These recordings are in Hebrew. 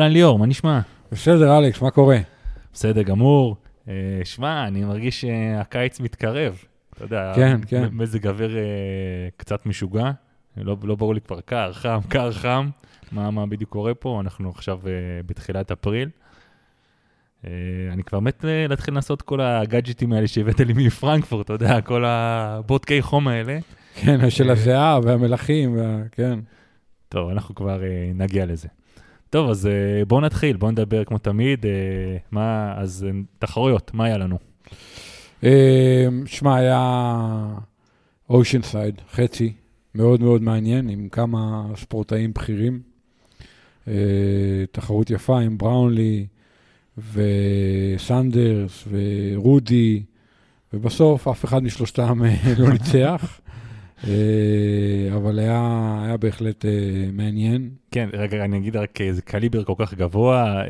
אהלן ליאור, מה נשמע? בסדר, אלכס, מה קורה? בסדר גמור. אה, שמע, אני מרגיש שהקיץ מתקרב. אתה יודע, כן, כן. מזג אוויר אה, קצת משוגע. לא, לא ברור לי כבר קר, חם, קר, חם. מה, מה בדיוק קורה פה? אנחנו עכשיו אה, בתחילת אפריל. אה, אני כבר מת אה, להתחיל לעשות כל הגאדג'טים האלה שהבאת לי מפרנקפורט, אתה יודע, כל הבודקי חום האלה. כן, של הזיעה והמלחים, וה... כן. טוב, אנחנו כבר אה, נגיע לזה. טוב, אז אה, בואו נתחיל, בואו נדבר כמו תמיד. אה, מה, אז אה, תחרויות, מה היה לנו? שמע, היה אושן סייד, חצי, מאוד מאוד מעניין, עם כמה ספורטאים בכירים. תחרות יפה עם בראונלי וסנדרס ורודי, ובסוף אף אחד משלושתם לא ניצח. אה, אבל היה, היה בהחלט אה, מעניין. כן, רגע, אני אגיד רק, אה, זה קליבר כל כך גבוה, אה,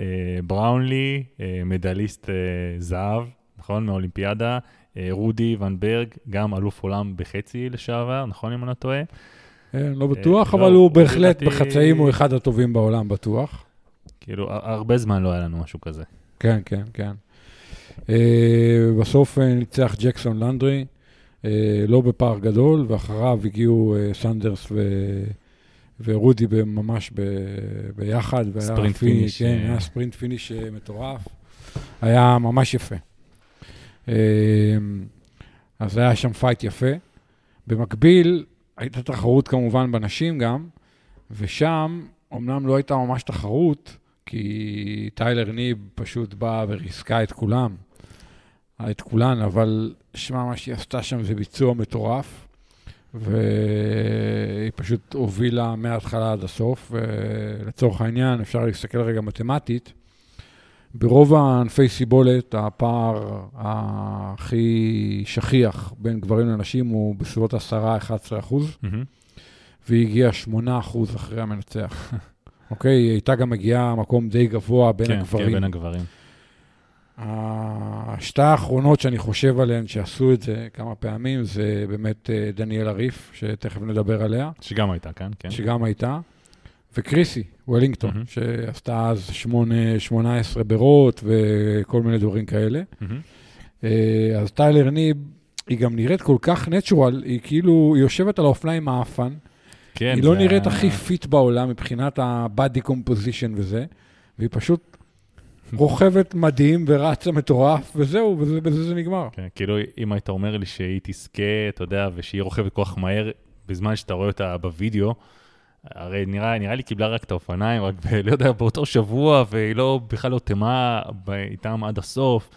בראונלי, אה, מדליסט אה, זהב, נכון? מהאולימפיאדה, אה, רודי ונברג, גם אלוף עולם בחצי לשעבר, נכון אם אני לא טועה? אה, לא בטוח, לא, אבל הוא הוא בהחלט בחצאים הוא אחד הטובים בעולם, בטוח. כאילו, הר- הרבה זמן לא היה לנו משהו כזה. כן, כן, כן. אה, בסוף אה, ניצח ג'קסון לנדרי, אה, לא בפער גדול, ואחריו הגיעו אה, סנדרס ו... ורודי ממש ב... ביחד. ספרינט fi- finish, כן, אה. היה ספרינט finish אה, מטורף. היה ממש יפה. אה, אז היה שם fight יפה. במקביל, הייתה תחרות כמובן בנשים גם, ושם אמנם לא הייתה ממש תחרות, כי טיילר ניב פשוט באה וריסקה את כולם, את כולן, אבל שמע, מה שהיא עשתה שם זה ביצוע מטורף, והיא פשוט הובילה מההתחלה עד הסוף, ולצורך העניין, אפשר להסתכל רגע מתמטית, ברוב הענפי סיבולת, הפער הכי שכיח בין גברים לנשים הוא בסביבות 10-11 אחוז. מהמם. והיא הגיעה 8% אחרי המנצח. אוקיי? היא הייתה גם מגיעה מקום די גבוה בין כן, כן, הגברים. בין הגברים. השתי האחרונות שאני חושב עליהן, שעשו את זה כמה פעמים, זה באמת אה, דניאל הריף, שתכף נדבר עליה, שגם הייתה כאן, כן. שגם הייתה, וקריסי וולינגטון, מהמם. שעשתה אז 8, 18 ברות וכל מיני דברים כאלה. אה, אז טיילר ניב, היא גם נראית כל כך natural, היא כאילו, היא יושבת על האופניים האפן, כן, היא לא זה נראית היה- הכי fit בעולם מבחינת ה-body composition וזה, והיא פשוט רוכבת מדהים ורצה מטורף, וזהו, וזה- בזה זה נגמר. כן, כאילו, אם היית אומר לי שהיא תזכה, אתה יודע, ושהיא רוכבת כל כך מהר, בזמן שאתה רואה אותה בווידאו, הרי נראה, נראה לי קיבלה רק את האופניים, רק, ב, לא יודע, באותו שבוע, והיא לא, בכלל לא תמה איתם עד הסוף.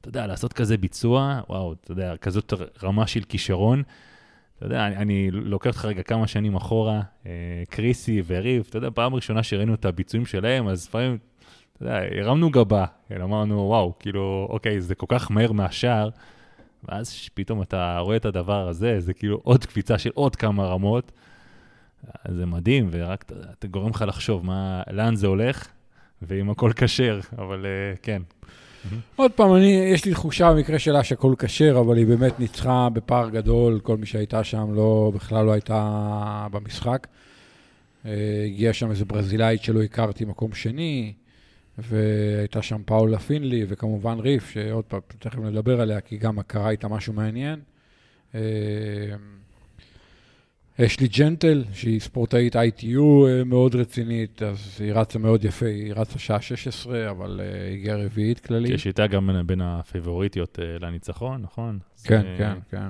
אתה יודע, לעשות כזה ביצוע, וואו, אתה יודע, כזאת רמה של כישרון. אתה יודע, אני, אני לוקח אותך רגע כמה שנים אחורה, אה, קריסי וריב, אתה יודע, פעם ראשונה שראינו את הביצועים שלהם, אז לפעמים, אתה יודע, הרמנו גבה, כן, אמרנו, וואו, כאילו, אוקיי, זה כל כך מהר מהשער, ואז פתאום אתה רואה את הדבר הזה, זה כאילו עוד קפיצה של עוד כמה רמות, זה מדהים, ורק אתה, גורם לך לחשוב מה, לאן זה הולך, ואם הכל כשר, אבל אה, כן. עוד פעם, אני, יש לי תחושה במקרה שלה שהכל כשר, אבל היא באמת ניצחה בפער גדול, כל מי שהייתה שם לא, בכלל לא הייתה במשחק. אה, הגיעה שם איזה ברזילאית שלא הכרתי, מקום שני, והייתה שם פאולה פינלי, וכמובן ריף, שעוד פעם, תכף נדבר עליה, כי גם קרה איתה משהו מעניין. אה, אשלי ג'נטל, שהיא ספורטאית ITU אה, מאוד רצינית, אז היא רצה מאוד יפה, היא רצה שעה 16, אבל אה, הגיעה רביעית כללית. יש איתה גם בין- הפייבוריטיות אה, לניצחון, נכון? כן, כן, כן.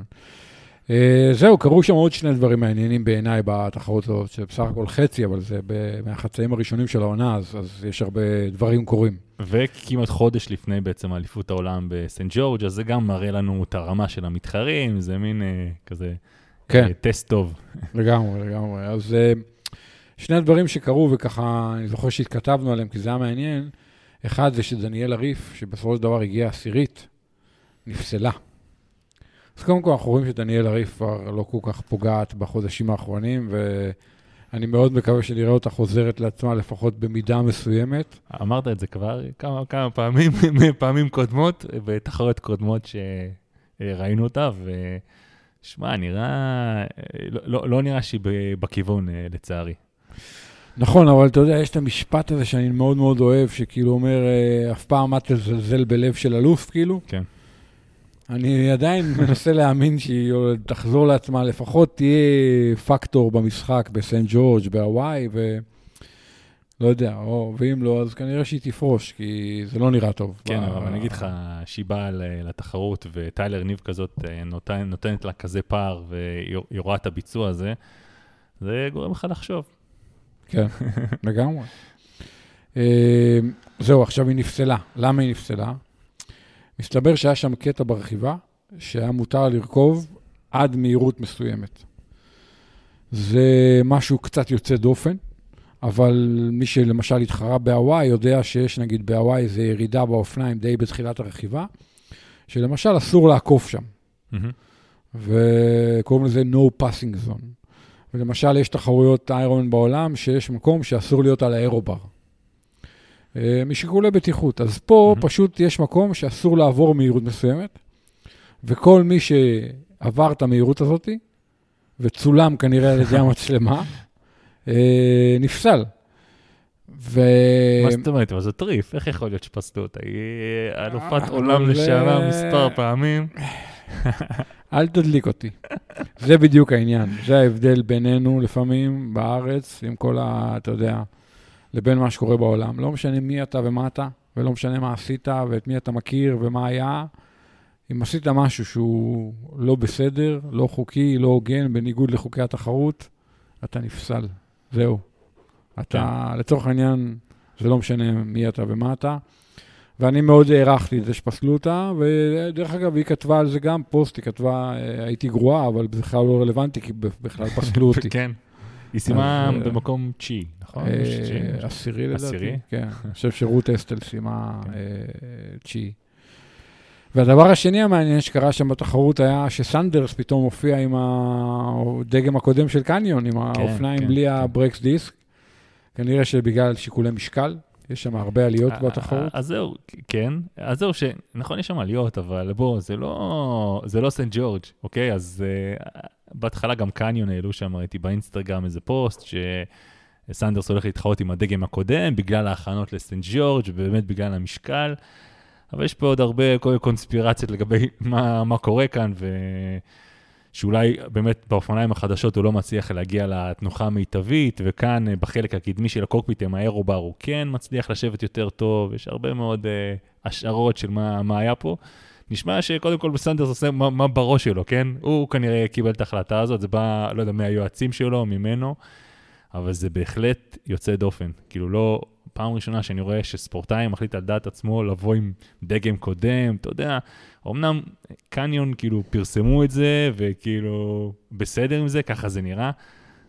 אה, זהו, קרו שם עוד שני דברים מעניינים בעיניי בתחרות הזאת, שבסך הכל חצי, אבל זה מהחצאים הראשונים של העונה, אז, אז יש הרבה דברים קורים. וכמעט חודש לפני בעצם אליפות העולם בסנט ג'ורג', אז זה גם מראה לנו את הרמה של המתחרים, זה מין אה, כזה כן. אה, טסט טוב. לגמרי, לגמרי. אז אה, שני הדברים שקרו, וככה, אני זוכר שהתכתבנו עליהם, כי זה היה מעניין. אחד זה שדניאל הריף, שבסופו של דבר הגיעה עשירית, נפסלה. אז קודם כל, אנחנו רואים שדניאל הריף כבר לא כל כך פוגעת בחודשים האחרונים, ואני מאוד מקווה שנראה אותה חוזרת לעצמה לפחות במידה מסוימת. אמרת את זה כבר כמה, כמה פעמים, פעמים קודמות, בתחרויות קודמות שראינו אותה, ושמע, נראה, לא, לא, לא נראה שהיא בכיוון, אה, לצערי. נכון, אבל אתה יודע, יש את המשפט הזה שאני מאוד מאוד אוהב, שכאילו אומר, אה, אף פעם אל תזלזל בלב של אלוף, כאילו. כן. אני עדיין מנסה להאמין שהיא תחזור לעצמה, לפחות תהיה פקטור במשחק בסנט ג'ורג', בהוואי, ו... לא יודע, או, ואם לא, אז כנראה שהיא תפרוש, כי זה לא נראה טוב. כן, אבל אני אגיד לך, שהיא באה לתחרות, וטיילר ניב כזאת אה, נותן, נותנת לה כזה פער, והיא רואה את הביצוע הזה, זה גורם לך לחשוב. כן, לגמרי. אה, זהו, עכשיו היא נפסלה. למה היא נפסלה? מסתבר שהיה שם קטע ברכיבה, שהיה מותר לרכוב עד מהירות מסוימת. זה משהו קצת יוצא דופן, אבל מי שלמשל התחרה בהוואי יודע שיש נגיד בהוואי איזו ירידה באופניים די בתחילת הרכיבה, שלמשל אסור לעקוף שם. מהמם. וקוראים לזה no passing zone. ולמשל, יש תחרויות איירון בעולם שיש מקום שאסור להיות על האירובר. אה, משיקולי בטיחות. אז פה מהמם. פשוט יש מקום שאסור לעבור מהירות מסוימת, וכל מי שעבר את המהירות הזאת, וצולם כנראה על ידי המצלמה, אה, נפסל. ו... מה זאת אומרת? אבל זה טריף, איך יכול להיות שפסלו אותה? היא אלופת אה, עולם לשעבר מספר פעמים. אל תדליק אותי. זה בדיוק העניין. זה ההבדל בינינו לפעמים בארץ, עם כל ה... אתה יודע, לבין מה שקורה בעולם. לא משנה מי אתה ומה אתה, ולא משנה מה עשית ואת מי אתה מכיר ומה היה. אם עשית משהו שהוא לא בסדר, לא חוקי, לא הוגן, בניגוד לחוקי התחרות, אתה נפסל. זהו. אתה, לצורך העניין, זה לא משנה מי אתה ומה אתה. ואני מאוד הערכתי את זה שפסלו אותה, ודרך אגב, היא כתבה על זה גם פוסט, היא כתבה, אה, הייתי גרועה, אבל בכלל לא רלוונטי, כי בכלל פסלו אותי. כן. היא סיימה אה, במקום תשיעי, נכון? אה, תשיעי. עשירי לדעתי. כן, אני חושב שרות אסטל סיימה כן. אה, תשיעי. והדבר השני המעניין שקרה שם בתחרות היה שסנדרס פתאום הופיע עם הדגם הקודם של קניון, עם האופניים כן, בלי כן. הברקס דיסק. כנראה שבגלל שיקולי משקל, יש שם הרבה עליות בתחרות. אז זהו, כן. אז זהו, שנכון, יש שם עליות, אבל בוא, זה לא, זה לא סנט ג'ורג', אוקיי? אז בהתחלה גם קניון העלו שם, ראיתי באינסטגרם איזה פוסט, שסנדרס הולך להתחרות עם הדגם הקודם, בגלל ההכנות לסנט ג'ורג', ובאמת בגלל המשקל. אבל יש פה עוד הרבה קונספירציות לגבי מה, מה קורה כאן, ושאולי באמת באופניים החדשות הוא לא מצליח להגיע לתנוחה המיטבית, וכאן אה, בחלק הקדמי של ה cockpit עם ה aerobar הוא כן מצליח לשבת יותר טוב, יש הרבה מאוד uh, השערות של מה, מה היה פה. נשמע שקודם כל בסנדרס עושה מה, מה בראש שלו, כן? הוא כנראה קיבל את ההחלטה הזאת, זה בא, לא יודע, מהיועצים שלו, ממנו, אבל זה בהחלט יוצא דופן. כאילו לא, פעם ראשונה שאני רואה שספורטאי מחליט על דעת עצמו לבוא עם דגם קודם, אתה יודע, אמנם קניון כאילו פרסמו את זה, וכאילו בסדר עם זה, ככה זה נראה,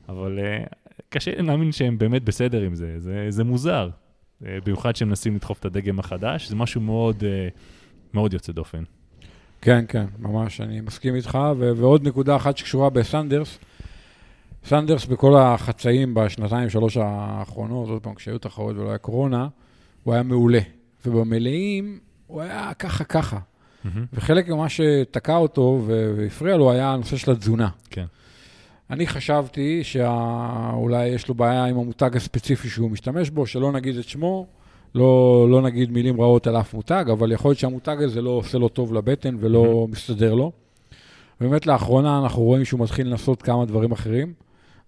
אבל uh, קשה להאמין שהם באמת בסדר עם זה, זה, זה מוזר. Uh, במיוחד שהם מנסים לדחוף את הדגם החדש, זה משהו מאוד, uh, מאוד יוצא דופן. כן, כן, ממש, אני מסכים איתך. ו- ועוד נקודה אחת שקשורה בסנדרס, סנדרס בכל החצאים בשנתיים, שלוש האחרונות, עוד פעם, כשהיו תחרות ולא היה קורונה, הוא היה מעולה. ובמלאים הוא היה ככה ככה. וחלק ממה שתקע אותו והפריע לו היה הנושא של התזונה. כן. אני חשבתי שאולי יש לו בעיה עם המותג הספציפי שהוא משתמש בו, שלא נגיד את שמו, לא, לא נגיד מילים רעות על אף מותג, אבל יכול להיות שהמותג הזה לא עושה לו טוב לבטן ולא מסתדר לו. באמת לאחרונה אנחנו רואים שהוא מתחיל לנסות כמה דברים אחרים,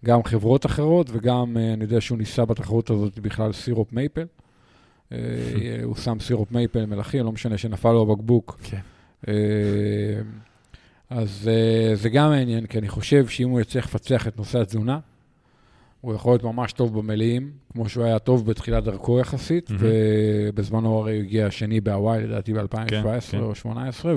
גם חברות אחרות וגם אה, אני יודע שהוא ניסה בתחרות הזאת בכלל סירופ מייפל. אה, הוא שם סירופ מייפל מלאכי, לא משנה שנפל לו הבקבוק. כן. אה, אז זה גם מעניין, כי אני חושב שאם הוא יצליח לפצח את נושא התזונה, הוא יכול להיות ממש טוב במלאים, כמו שהוא היה טוב בתחילת דרכו יחסית, מהמם. ובזמנו הרי הוא הגיע השני בהוואי, לדעתי ב-2017 כן, או כן. 2018,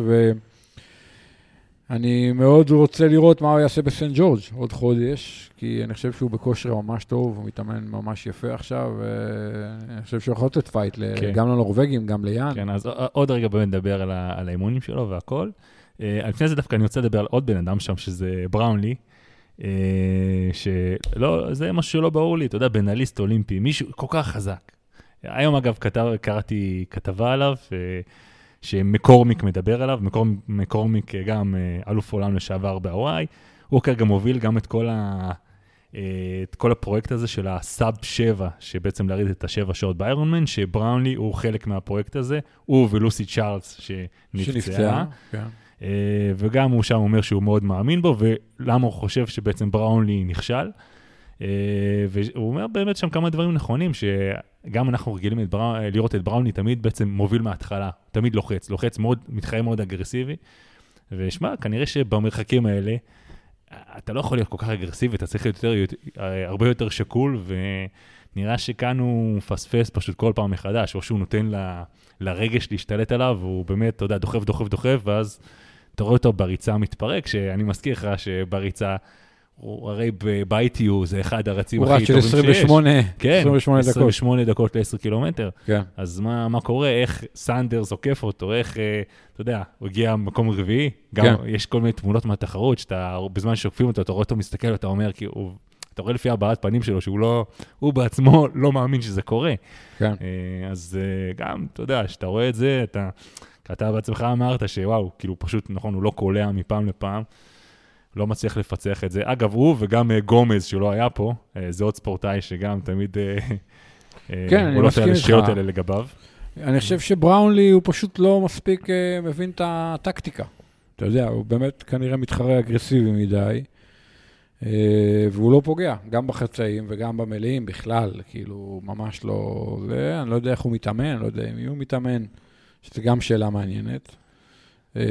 ואני מאוד רוצה לראות מה הוא יעשה בסנט ג'ורג' עוד חודש, כי אני חושב שהוא בכושר ממש טוב, הוא מתאמן ממש יפה עכשיו, ואני חושב שהוא יכול לתת fight, כן. גם לנורבגים, גם ליאן. כן, אז עוד רגע באמת נדבר על, ה- על האימונים שלו והכל. אה, לפני זה דווקא אני רוצה לדבר על עוד בן אדם שם, שזה בראונלי, שלא, זה משהו שלא ברור לי, אתה יודע, מדליסט אולימפי, מישהו כל כך חזק. היום אגב כתב, קראתי כתבה עליו, אה, שמקורמיק מדבר עליו, מקור, מקורמיק אה, גם אלוף עולם לשעבר בהוואי, הוא כרגע מוביל גם את כל אה, את כל הפרויקט הזה של הסאב 7, שבעצם להריד את השבע שעות באיירון מן, שבראונלי הוא חלק מהפרויקט הזה, הוא ולוסי צ'ארלס שנפצעה. שנפצעה, כן. אה, וגם הוא שם אומר שהוא מאוד מאמין בו, ולמה הוא חושב שבעצם בראונלי נכשל. אה, והוא אומר באמת שם כמה דברים נכונים, שגם אנחנו רגילים את בראו, לראות את בראונלי תמיד בעצם מוביל מההתחלה, תמיד לוחץ, לוחץ מאוד, מתחרה מאוד אגרסיבי. ושמע, כנראה שבמרחקים האלה, אתה לא יכול להיות כל כך אגרסיבי, אתה צריך להיות יותר, הרבה יותר שקול, ונראה שכאן הוא מפספס פשוט כל פעם מחדש, או שהוא נותן ל, לרגש להשתלט עליו, והוא באמת, אתה יודע, דוחף, דוחף, דוחף, ואז אתה רואה אותו בריצה מתפרק, שאני מזכיר לך שבריצה... הוא הרי ב-ITU זה אחד הרצים הכי טובים שיש. הוא רץ של 28, כן, 28 דקות. 28 דקות ל-10 קילומטר. כן. אז מה, מה קורה, איך סנדרס עוקף אותו, איך, אה, אתה יודע, הוא הגיע מקום רביעי, גם כן. יש כל מיני תמונות מהתחרות, שאתה, בזמן שעוקפים אותו, אתה רואה אותו מסתכל ואתה אומר, כי הוא, אתה רואה לפי הבעת פנים שלו, שהוא לא, הוא בעצמו לא מאמין שזה קורה. כן. אה, אז אה, גם, אתה יודע, כשאתה רואה את זה, אתה, אתה בעצמך אמרת שוואו, כאילו פשוט, נכון, הוא לא קולע מפעם לפעם. לא מצליח לפצח את זה. אגב, הוא וגם אה, גומז, שלא היה פה, אה, זה עוד ספורטאי שגם תמיד אה, כן, אני עולות מסכים איתך. השאלות האלה לגביו. אני חושב שבראונלי הוא פשוט לא מספיק מבין את הטקטיקה. אתה יודע, הוא באמת כנראה מתחרה אגרסיבי מדי, והוא לא פוגע, גם בחצאים וגם במלאים בכלל, כאילו, ממש לא... זה, אני לא יודע איך הוא מתאמן, לא יודע אם הוא מתאמן, שזו גם שאלה מעניינת. אה,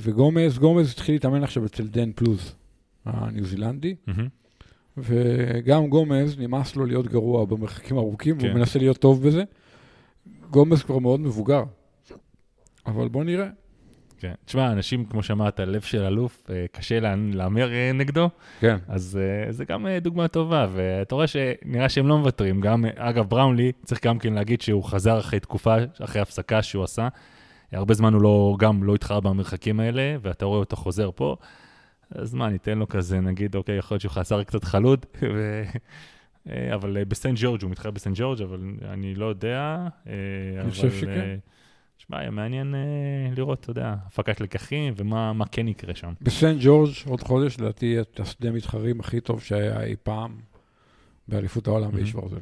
וגומז, גומז התחיל להתאמן עכשיו אצל דן פלוז, הניו זילנדי. וגם גומז, נמאס לו להיות גרוע במרחקים ארוכים, כן. והוא מנסה להיות טוב בזה. גומז כבר מאוד מבוגר, אבל בוא נראה. כן. תשמע, אנשים, כמו שאמרת, לב של אלוף, אה, קשה לה- להמר אה, נגדו, כן. אז אה, זה גם דוגמה טובה, ואתה רואה שנראה שהם לא מוותרים. גם, אגב, בראונלי, צריך גם כן להגיד שהוא חזר אחרי תקופה, אחרי הפסקה שהוא עשה. הרבה זמן הוא לא, גם לא התחרה במרחקים האלה, ואתה רואה אותו חוזר פה. אז מה, ניתן לו כזה, נגיד, אוקיי, יכול להיות שהוא חזר קצת חלוד, ו... אבל בסנט ג'ורג', הוא מתחרה בסנט ג'ורג', אבל אני לא יודע. אני חושב אבל, שכן. אה, שמע, היה מעניין אה, לראות, אתה יודע, הפקת לקחים ומה מה כן יקרה שם. בסנט ג'ורג' עוד חודש, לדעתי, את השדה מתחרים הכי טוב שהיה אי פעם באליפות העולם. באיש ברזל.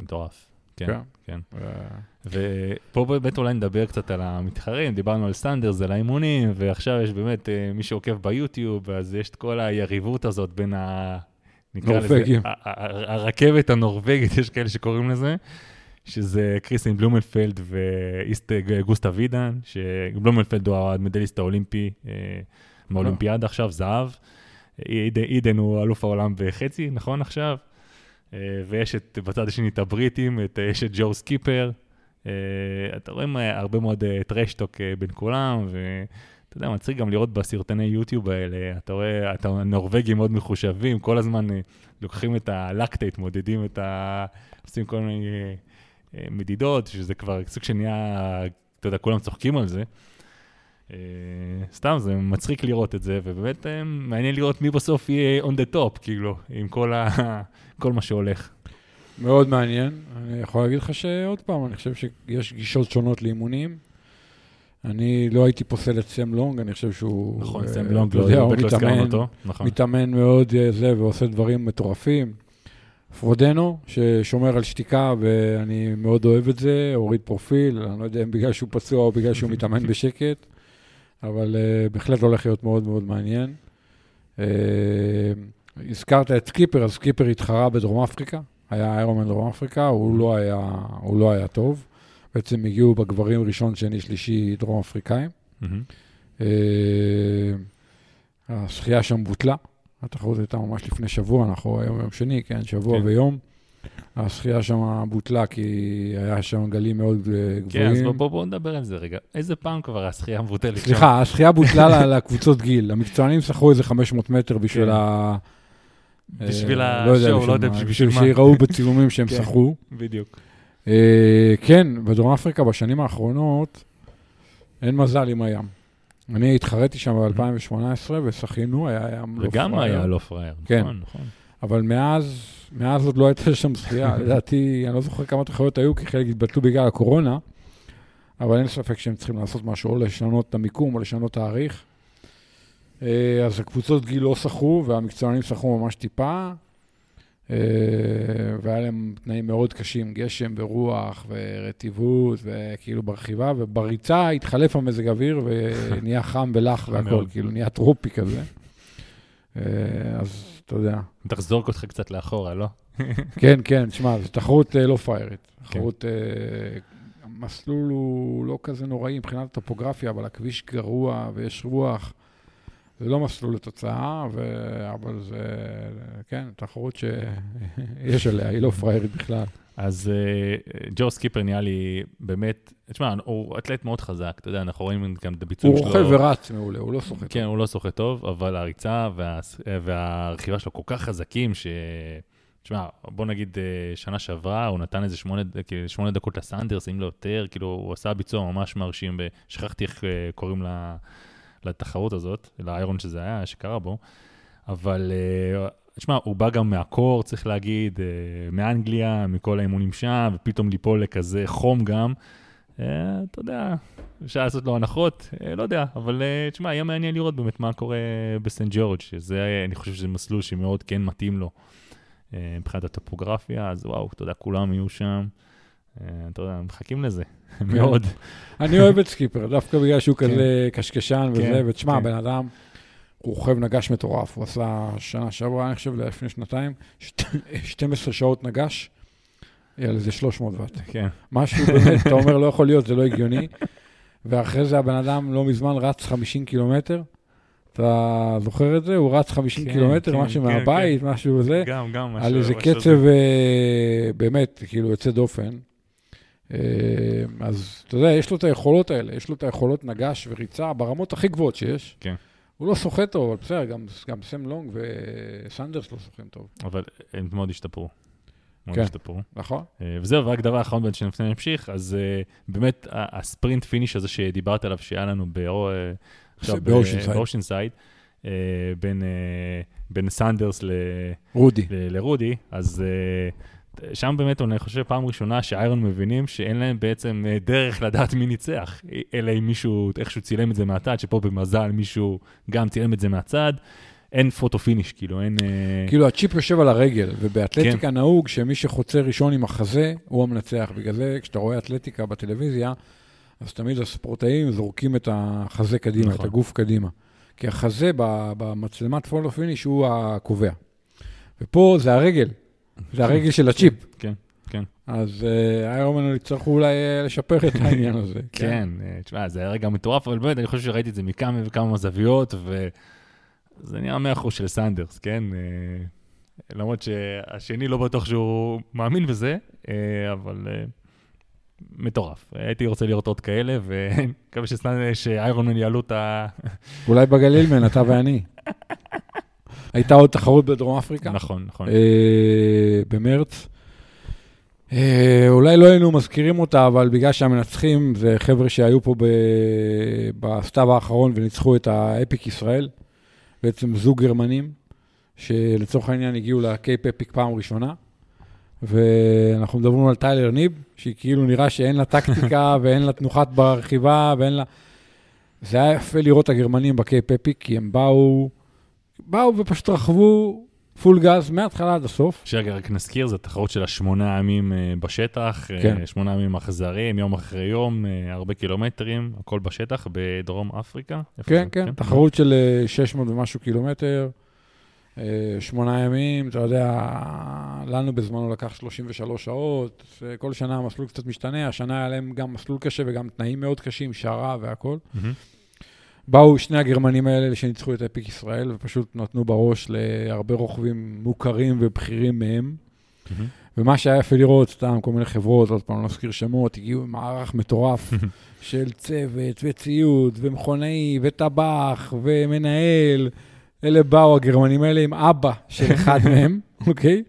מטורף. כן, כן. כן. ו- ופה באמת אולי נדבר קצת על המתחרים, דיברנו על סנדרס, על האימונים, ועכשיו יש באמת, אה, מי שעוקב ביוטיוב, אז יש את כל היריבות הזאת בין ה... נקרא לזה, הרכבת הנורבגית, יש כאלה שקוראים לזה, שזה קריסטיאן בלומנפלט וגוסטב אידן, שבלומנפלט הוא המדליסט האולימפי אה, מהאולימפיאדה עכשיו, זהב. אידן הוא אלוף העולם בחצי, נכון עכשיו? אה, ויש את, בצד השני את הבריטים, את, יש את ג'ו סקיפר. אה, אתה רואה אה, הרבה מאוד אה, trash talk אה, בין כולם, ואתה יודע, מצחיק גם לראות בסרטוני יוטיוב האלה, אתה רואה, את הנורבגים מאוד מחושבים, כל הזמן אה, לוקחים את הלקטייט, מודדים את ה... עושים כל מיני אה, אה, מדידות, שזה כבר סוג שנהיה, אתה יודע, כולם צוחקים על זה. אה, סתם, זה מצחיק לראות את זה, ובאמת אה, מעניין לראות מי בסוף יהיה on the top, כאילו, עם כל, ה... כל מה שהולך. מאוד מעניין. אני יכול להגיד לך שעוד פעם, אני חושב שיש גישות שונות לאימונים. אני לא הייתי פוסל את סם לונג, אני חושב שהוא... נכון, אה, סם לונג, לא יודע, הוא באמת לא הזכרנו מתאמן, אותו. נכון. מתאמן מאוד אה, זה, ועושה דברים מטורפים. פרודנו, ששומר על שתיקה, ואני מאוד אוהב את זה, הוריד פרופיל, אני לא יודע אם בגלל שהוא פצוע או בגלל שהוא מתאמן בשקט, אבל אה, בהחלט הולך להיות מאוד מאוד מעניין. אה, הזכרת את סקיפר, אז סקיפר התחרה בדרום אפריקה, היה איירומן דרום אפריקה, הוא לא היה, הוא לא היה טוב. בעצם הגיעו בגברים ראשון, שני, שלישי דרום אפריקאים. מהמם. אה, השחייה שם בוטלה, התחרות הייתה ממש לפני שבוע, אנחנו היום יום שני, כן, שבוע כן. ויום. השחייה שם בוטלה כי היה שם גלים מאוד אה, כן, אז גבוהים. בוא- בוא נדבר על זה רגע. איזה פעם כבר השחייה מבוטלת שם? סליחה, השחייה בוטלה לקבוצות גיל. המקצוענים שחו איזה 500 מטר בשביל כן. ה... בשביל אה, לא יודע השואו, לא יודע מה, בשביל מה. שיראו בצילומים שהם כן. שחו. בדיוק. אה, כן, בדרום אפריקה בשנים האחרונות אין מזל עם הים. אני התחרתי שם ב-2018 ושחינו, היה ים לא וגם פראייר. היה לא פראייר. כן. נכון, נכון. אבל מאז, מאז עוד לא הייתה שם שחייה. לדעתי, אני לא זוכר כמה תחרויות היו, כי חלק התבטלו בגלל הקורונה, אבל אין ספק שהם צריכים לעשות משהו, או לשנות את המיקום, או לשנות תאריך. אה, אז הקבוצות גיל לא שחו, והמקצוענים שחו ממש טיפה. אה, והיה להם תנאים מאוד קשים, גשם ורוח ורטיבות, וכאילו ברכיבה, ובריצה התחלף המזג אוויר ונהיה חם ולח מאוד. כאילו נהיה טרופי כזה. אה, אז אתה יודע, בטח זורק אותך קצת לאחורה, לא? כן, כן, תשמע, זו תחרות אה, לא פיירית. כן. תחרות, המסלול הוא לא כזה נוראי מבחינת הטופוגרפיה, אבל הכביש גרוע ויש רוח. זה לא מסלול לתוצאה, ו... אבל זה, כן, תחרות שיש עליה, היא לא פריירית בכלל. אז אה, ג'ו סקיפר נהיה לי באמת, תשמע, הוא אתלט מאוד חזק, אתה יודע, אנחנו רואים גם את הביצועים הוא שלו. רוכב ורץ מעולה, הוא לא סוחט. כן, הוא לא שוחה טוב, אבל הריצה וה... והרכיבה שלו כל כך חזקים, ש... תשמע, בוא נגיד אה, שנה שעברה, הוא נתן איזה שמונה, כאילו, שמונה דקות לסנדרס, אם לא יותר, כאילו, הוא עשה ביצוע ממש מרשים, ושכחתי איך אה, קוראים לה, לתחרות הזאת, לאיירון שזה היה, שקרה בו, אבל אה, תשמע, הוא בא גם מהקור, צריך להגיד, אה, מאנגליה, מכל האימונים שם, ופתאום ליפול לכזה חום גם. אה, אתה יודע, אפשר לעשות לו הנחות, אה, לא יודע, אבל אה, תשמע, יהיה מעניין לראות באמת מה קורה בסנט ג'ורג', שזה, אה, אני חושב שזה מסלול שמאוד כן מתאים לו אה, מבחינת הטופוגרפיה, אז וואו, אתה יודע, כולם יהיו שם. אה, אתה יודע, מחכים לזה, מאוד. אני אוהב את סקיפר, דווקא בגלל שהוא כן. כזה קשקשן וזה, כן, ותשמע, כן. הבן אדם, הוא רוכב נגש מטורף, הוא עשה שנה שעברה, אני חושב, לפני שנתיים, שת- 12 שעות נגש, על איזה 300 ואט. כן, משהו באמת, אתה אומר, לא יכול להיות, זה לא הגיוני. ואחרי זה הבן אדם לא מזמן רץ 50 קילומטר. אתה זוכר את זה? הוא רץ 50 כן, קילומטר, כן, משהו כן, מהבית, משהו זה. גם, גם. על איזה קצב אה, באמת, כאילו, יוצא דופן. אה, אז אתה יודע, יש לו את היכולות האלה, יש לו את היכולות נגש וריצה ברמות הכי גבוהות שיש. כן. הוא לא שוחה טוב, אבל בסדר, גם, גם סם לונג וסנדרס לא שוחים טוב, אבל הם מאוד השתפרו. מאוד כן. השתפרו. נכון? אה, וזהו, ורק דבר אחרון בין שלפני נמשיך, אז אה, באמת ה sprint finish הזה שדיברת עליו, שהיה לנו באושנסייד. בין, בין סנדרס ל- רודי. ל- לרודי, אז אה, שם באמת, אני חושב, פעם ראשונה שאיירונמן מבינים שאין להם בעצם אה, דרך לדעת מי ניצח, אלא אם מישהו איכשהו צילם את זה מהצד, שפה במזל מישהו גם צילם את זה מהצד. אין photo finish, כאילו, אין... אה, כאילו הצ'יפ יושב על הרגל, ובאתלטיקה נהוג שמי שחוצה ראשון עם החזה, הוא המנצח. בגלל זה, כשאתה רואה אתלטיקה בטלוויזיה, אז תמיד הספורטאים זורקים את החזה קדימה, נכון. את הגוף קדימה. כי החזה במצלמת photo finish הוא הקובע. ופה זה הרגל, זה הרגל של הצ'יפ. כן, כן. אז אה, איירומן יצטרכו אולי אה, לשפר את העניין הזה. כן, אה, תשמע, זה היה רגע מטורף, אבל באמת, אני חושב שראיתי את זה מכמה וכמה זוויות, וזה נראה מאה אחוז של סנדרס, כן? אה, למרות שהשני לא בטוח שהוא מאמין בזה, אה, אבל אה, מטורף. הייתי רוצה לראות עוד כאלה, ומקווה שאיירון מן יעלו את ה... אולי בגליל מן, אתה ואני. הייתה עוד תחרות בדרום אפריקה? נכון, נכון. אה, במרץ. אה, אולי לא היינו מזכירים אותה, אבל בגלל שהמנצחים זה חבר'ה שהיו פה ב- בסתיו האחרון וניצחו את האפיק ישראל, בעצם זוג גרמנים, שלצורך העניין הגיעו לקייפ אפיק פעם ראשונה, ואנחנו מדברים על טיילר ניב, שהיא כאילו נראה שאין לה טקטיקה ואין לה תנוחת ברכיבה ואין לה... זה היה יפה לראות את הגרמנים בקייפ אפיק, כי הם באו, באו ופשוט רכבו פול גז מההתחלה עד הסוף. שרגע, רק נזכיר, זו תחרות של השמונה ימים אה, בשטח, אה, כן. שמונה ימים אכזריים, יום אחרי יום, אה, הרבה קילומטרים, הכל בשטח, בדרום אפריקה. כן, זה? כן, תחרות של אה, 600 ומשהו קילומטר, שמונה ימים, אתה יודע, לנו בזמנו לקח 33 שעות, כל שנה המסלול קצת משתנה, השנה היה להם גם מסלול קשה וגם תנאים מאוד קשים, שרה והכול. מהמם. באו שני הגרמנים האלה שניצחו את אפיק ישראל, ופשוט נתנו בראש להרבה רוכבים מוכרים ובכירים מהם. מהמם. ומה שהיה יפה לראות, סתם כל מיני חברות, עוד פעם, לא נזכיר שמות, הגיעו עם מערך מטורף של צוות וציוד ומכונאי וטבח ומנהל. אלה באו הגרמנים האלה עם אבא של אחד מהם, אוקיי?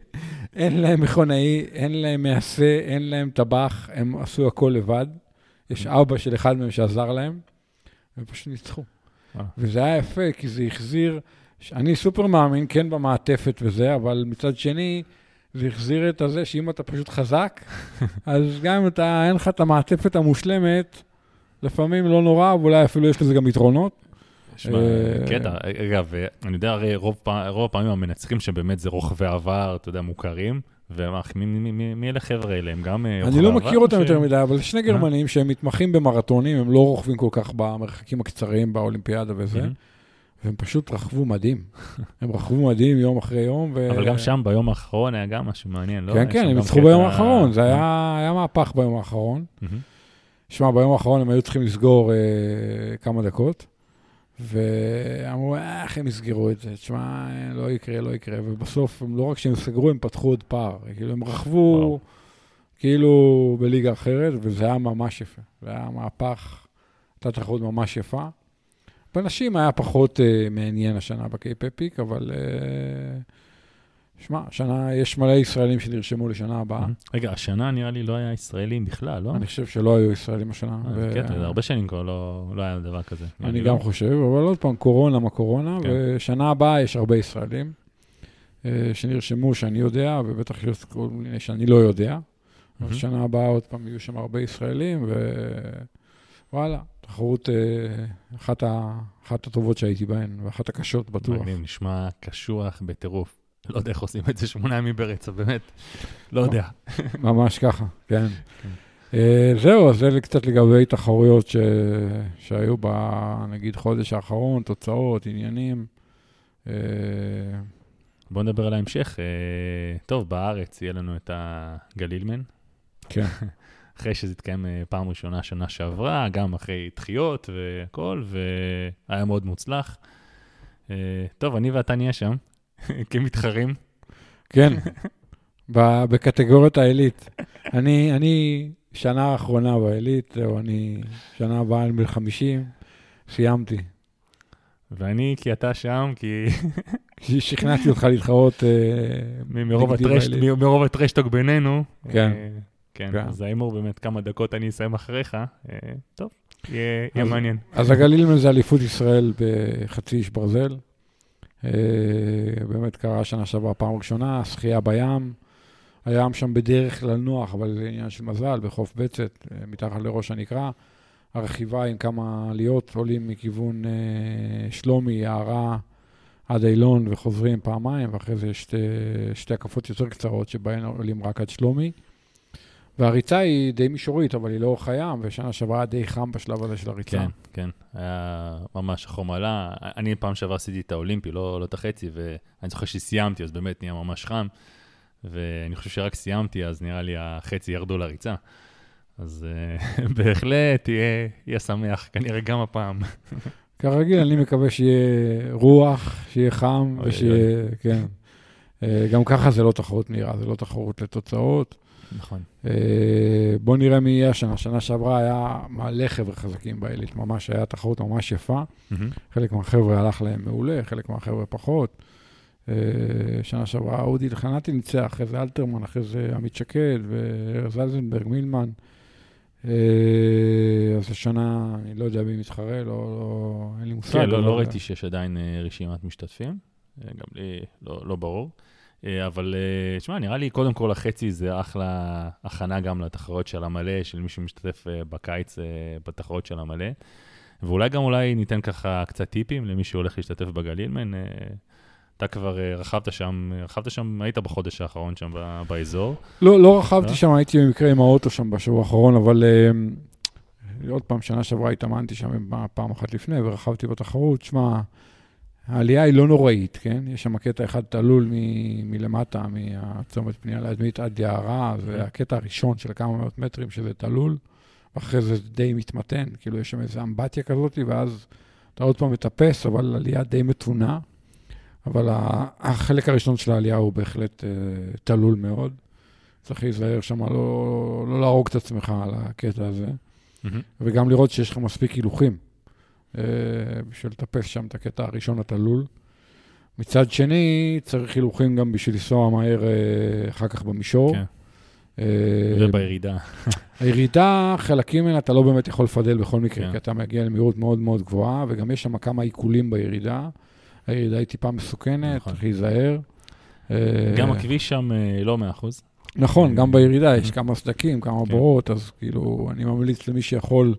אין להם מכונאי, אין להם מעשה, אין להם טבח, הם עשו הכל לבד. יש אבא של אחד מהם שעזר להם, והם פשוט ניצחו. וזה היה יפה, כי זה החזיר, אני סופר מאמין, כן במעטפת וזה, אבל מצד שני, זה החזיר את הזה שאם אתה פשוט חזק, אז גם אם אתה, אין לך את המעטפת המושלמת, לפעמים לא נורא, ואולי אפילו יש לזה גם יתרונות. שמע, אה, קטע. אגב, אני יודע, הרי רוב הפעמים המנצחים שבאמת זה רוכבי עבר, אתה יודע, מוכרים, ומה, מי- מי- מי מי אלה החבר'ה האלה? הם גם אה, אני? לא מכיר אותם ש- יותר מדי, אבל שני גרמנים שהם מתמחים במרתונים, הם לא רוכבים כל כך במרחקים הקצרים באולימפיאדה וזה. והם פשוט רכבו מדהים. הם רכבו מדהים יום אחרי יום. ו- אבל גם שם ביום האחרון היה גם משהו מעניין, לא? כן, כן, הם ניצחו ביום האחרון, זה היה היה מהפך ביום האחרון. שמע, ביום האחרון הם היו צריכים לסגור אה, כמה דקות, ואמרו, "אה, איך הם יסגרו את זה? תשמע, לא יקרה, לא יקרה. ובסוף, הם לא רק שהם סגרו, הם פתחו עוד פער. כאילו, הם רכבו וואו. כאילו בליגה אחרת, וזה היה ממש יפה. זה היה מהפך, הייתה תחרות ממש יפה. בנשים היה פחות אה, מעניין השנה בקייפ אפיק, אבל... אה, שמע, השנה יש מלא ישראלים שנרשמו לשנה הבאה. רגע, השנה נראה לי לא היה ישראלים בכלל, לא? אני חושב שלא היו ישראלים השנה. אה, ו- זה הרבה שנים כבר לא לא היה דבר כזה. אני לא- גם חושב, אבל עוד פעם, קורונה מה קורונה, כן. ושנה הבאה יש הרבה ישראלים אה, שנרשמו, שאני יודע, ובטח יש כל מיני שאני לא יודע. אבל. שנה הבאה עוד פעם יהיו שם הרבה ישראלים, ווואלה, תחרות אה, אחת, ה... אחת הטובות שהייתי בהן, ואחת הקשות בטוח. מגניב, נשמע קשוח בטירוף. לא יודע איך עושים את זה שמונה ימים ברצף, באמת. לא יודע. ממש ככה, כן. כן. אה, זהו, אז זה קצת לגבי תחרויות ש... שהיו ב... נגיד חודש האחרון, תוצאות, עניינים. אה, בואו נדבר על ההמשך. אה, טוב, בארץ יהיה לנו את הגלילמן, כן. אחרי שזה התקיים פעם ראשונה שנה שעברה, גם אחרי דחיות והכל, והיה מאוד מוצלח. טוב, אני ואתה נהיה שם, כמתחרים. כן, בקטגוריית העילית. אני, אני שנה האחרונה בעילית, זהו, אני שנה הבאה אני בן 50, סיימתי. ואני, כי אתה שם, כי שכנעתי אותך להתחרות אה, מרוב נגדי הטרשטוק בינינו. כן. אה, כן, כן. אז ההימור באמת כמה דקות אני אסיים אחריך. אה, טוב, יהיה מעניין. אז הגלילמן זה אליפות ישראל בחצי איש ברזל. אה, באמת קרה שנה שעברה פעם ראשונה, שחייה בים. הים שם בדרך כלל נוח, אבל זה עניין של מזל, בחוף בצת, אה, מתחת לראש הנקרה. הרכיבה עם כמה עליות, עולים מכיוון אה, שלומי, יערה, עד אילון וחוזרים פעמיים, ואחרי זה שתי, שתי הקפות יותר קצרות שבהן עולים רק עד שלומי. והריצה היא די מישורית, אבל היא לאורך הים, ושנה שעברה היה די חם בשלב הזה של הריצה. כן, כן, היה ממש החום עלה. אני פעם שעברה עשיתי את האולימפי, לא, לא את החצי, ואני זוכר שסיימתי, אז באמת נהיה ממש חם. ואני חושב שרק סיימתי, אז נראה לי החצי ירדו לריצה. אז אה, בהחלט יהיה, יהיה שמח, כנראה גם הפעם. כרגיל, אני מקווה שיהיה רוח, שיהיה חם, ושיהיה, כן. אה, גם ככה זה לא תחרות מהירה, זה לא תחרות לתוצאות. נכון. אה, בוא נראה מי יהיה השנה. שנה שעברה היה מלא חבר'ה חזקים בעילית, ממש היה תחרות ממש יפה. מהמם. חלק מהחבר'ה הלך להם מעולה, חלק מהחבר'ה פחות. אה, שנה שעברה אודי אלחנתי ניצח, אחרי זה אלתרמן, אחרי זה עמית שקד וארז אלזנברג, מילמן. אה, אז השנה, אני לא יודע מי מתחרה, לא, לא, אין לי מושג. כן, לא, לא ראיתי שיש עדיין רשימת משתתפים, גם לי לא, לא ברור. אה, אבל אה, שמע, נראה לי קודם כל החצי זה אחלה הכנה גם לתחרות של המלא, של מי שמשתתף אה, בקיץ אה, בתחרות של המלא. ואולי גם אולי ניתן ככה קצת טיפים למי שהולך להשתתף בגלילמן. אה, אתה כבר אה, רכבת שם, רכבת שם, היית בחודש האחרון שם באזור. לא, לא רכבתי? שם, הייתי במקרה עם האוטו שם בשבוע האחרון, אבל אה, עוד פעם, שנה שעברה התאמנתי שם פעם אחת לפני ורכבתי בתחרות. שמע, העלייה היא לא נוראית, כן? יש שם קטע אחד תלול מ- מלמטה, מהצומת פנייה לאדמית עד יערה, זה הקטע הראשון של כמה מאות מטרים שזה תלול, ואחרי זה די מתמתן, כאילו יש שם איזו אמבטיה כזאת, ואז אתה עוד פעם מטפס, אבל עלייה די מתונה. אבל החלק הראשון של העלייה הוא בהחלט אה, תלול מאוד. צריך להיזהר שם, לא, לא להרוג את עצמך על הקטע הזה, מהמם. וגם לראות שיש לך מספיק הילוכים בשביל לטפס שם את הקטע הראשון התלול. מצד שני, צריך הילוכים גם בשביל לנסוע מהר אה, אחר כך במישור. כן. אה, ובירידה. הירידה, חלקים ממנה אתה לא באמת יכול לפדל בכל מקרה, כן. כי אתה מגיע למהירות מאוד מאוד גבוהה, וגם יש שם כמה עיקולים בירידה. הירידה היא טיפה מסוכנת, נכון. צריך להיזהר. אה, גם הכביש שם אה, לא 100%. נכון, גם בירידה יש. כמה סדקים, כמה כן. בורות, אז כאילו, אני ממליץ למי שיכול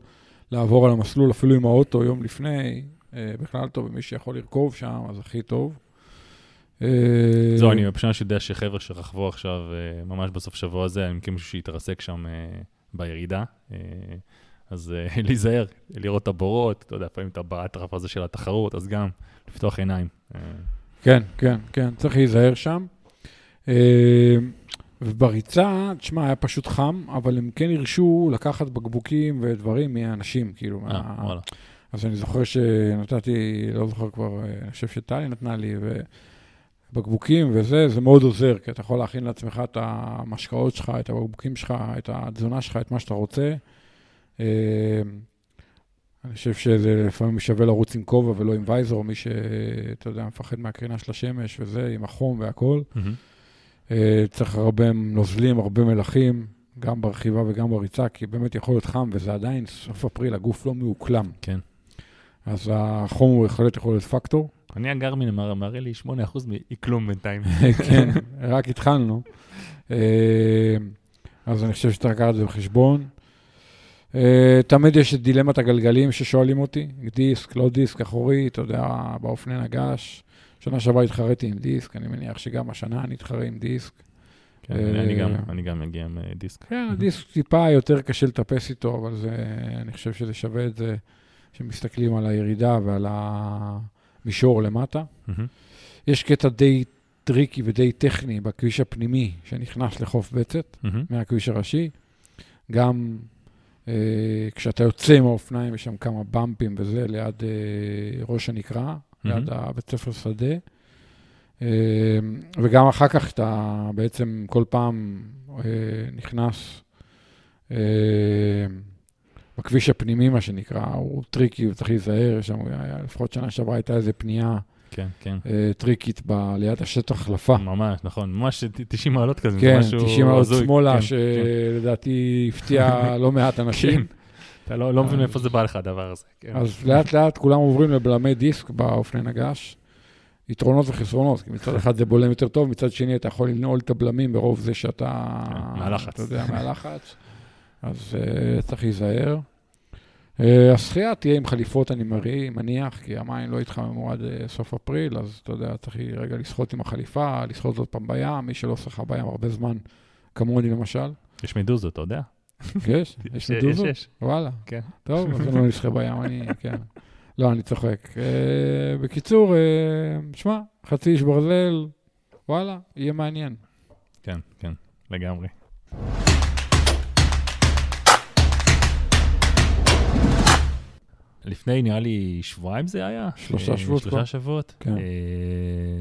לעבור על המסלול, אפילו עם האוטו יום לפני, אה, בכלל טוב, ומי שיכול לרכוב שם, אז הכי טוב. אה, זהו, אני פשוט יודע שחבר'ה שרכבו עכשיו, אה, ממש בסוף שבוע הזה, אני מכיר מישהו שהתרסק שם בירידה. אז להיזהר, לראות את הבורות, אתה יודע, לפעמים אתה באטרף הזה של התחרות, אז גם לפתוח עיניים. כן, כן, כן, צריך להיזהר שם. ובריצה, תשמע, היה פשוט חם, אבל הם כן הרשו לקחת בקבוקים ודברים מהאנשים, כאילו. אה, מה... וואלה. אז אני זוכר שנתתי, לא זוכר כבר, אה, אני חושב שטלי נתנה לי, ובקבוקים וזה, זה מאוד עוזר, כי אתה יכול להכין לעצמך את המשקאות שלך, את הבקבוקים שלך, את התזונה שלך, את מה שאתה רוצה. אה, אני חושב שזה לפעמים שווה לרוץ עם כובע ולא עם וייזר, מי שאתה יודע, מפחד מהקרינה של השמש וזה, עם החום והכול. מהמם. אה, צריך הרבה נוזלים, הרבה מלחים, גם ברכיבה וגם בריצה, כי באמת יכול להיות חם, וזה עדיין סוף אפריל, הגוף לא מאוקלם. כן. אז החום הוא בהחלט יכול להיות פקטור. אני הגרמין מראה לי 8% מכלום בינתיים. כן, רק התחלנו. אה, אז אני חושב שצריך לקחת את זה בחשבון. אה, תמיד יש את דילמת הגלגלים ששואלים אותי, דיסק, לא דיסק, אחורי, אתה יודע, באופני נגש. שנה שעברה התחרתי עם דיסק, אני מניח שגם השנה אני אתחרה עם דיסק. כן, אני- גם- אה, אני גם מגיע עם אה, דיסק. כן, הדיסק טיפה יותר קשה לטפס איתו, אבל זה, אני חושב שזה שווה את זה, שמסתכלים על הירידה ועל המישור למטה. יש קטע די טריקי ודי טכני בכביש הפנימי שנכנס לחוף בצת. מהכביש הראשי. גם אה, כשאתה יוצא עם האופניים, יש שם כמה באמפים וזה, ליד אה, ראש הנקרה, ליד הבית ספר שדה. אה, וגם אחר כך אתה בעצם כל פעם אה, נכנס אה, בכביש הפנימי, מה שנקרא, הוא טריקי וצריך להיזהר, יש שם, היה- לפחות שנה שעברה הייתה איזו פנייה כן, כן. אה, טריקית ב- ליד השטח החלפה. ממש, נכון. ממש 90 מעלות כזה. זה כן, משהו 90 מעלות. שמאלה, כן, כן. שלדעתי הפתיע לא מעט אנשים. אתה לא לא מבין מאיפה זה בא לך, הדבר הזה. כן. אז לאט לאט כולם עוברים לבלמי דיסק באופני נגש. יתרונות וחסרונות, כי מצד אחד זה בולם יותר טוב, מצד שני אתה יכול לנעול את הבלמים ברוב זה שאתה... כן, מהלחץ. אתה יודע, מהלחץ. אז uh, צריך להיזהר. Uh, השחייה תהיה עם חליפות, אני מניח, כי המים לא יתחממו עד uh, סוף אפריל, אז אתה יודע, צריך רגע לשחות עם החליפה, לשחות עוד פעם בים, מי שלא שחה בים הרבה זמן, כמוני למשל. יש מדוזות, אתה יודע? יש? יש מדוזות? יש. וואלה. כן. טוב, אז אני לא נשחה בים, אני, כן. לא, אני צוחק. Uh, בקיצור, uh, שמע, חצי איש ברזל, וואלה, יהיה מעניין. כן, כן, לגמרי. לפני, נראה לי, שבועיים זה היה? שלושה אה, שבועות. שלושה שבועות. כן. אה,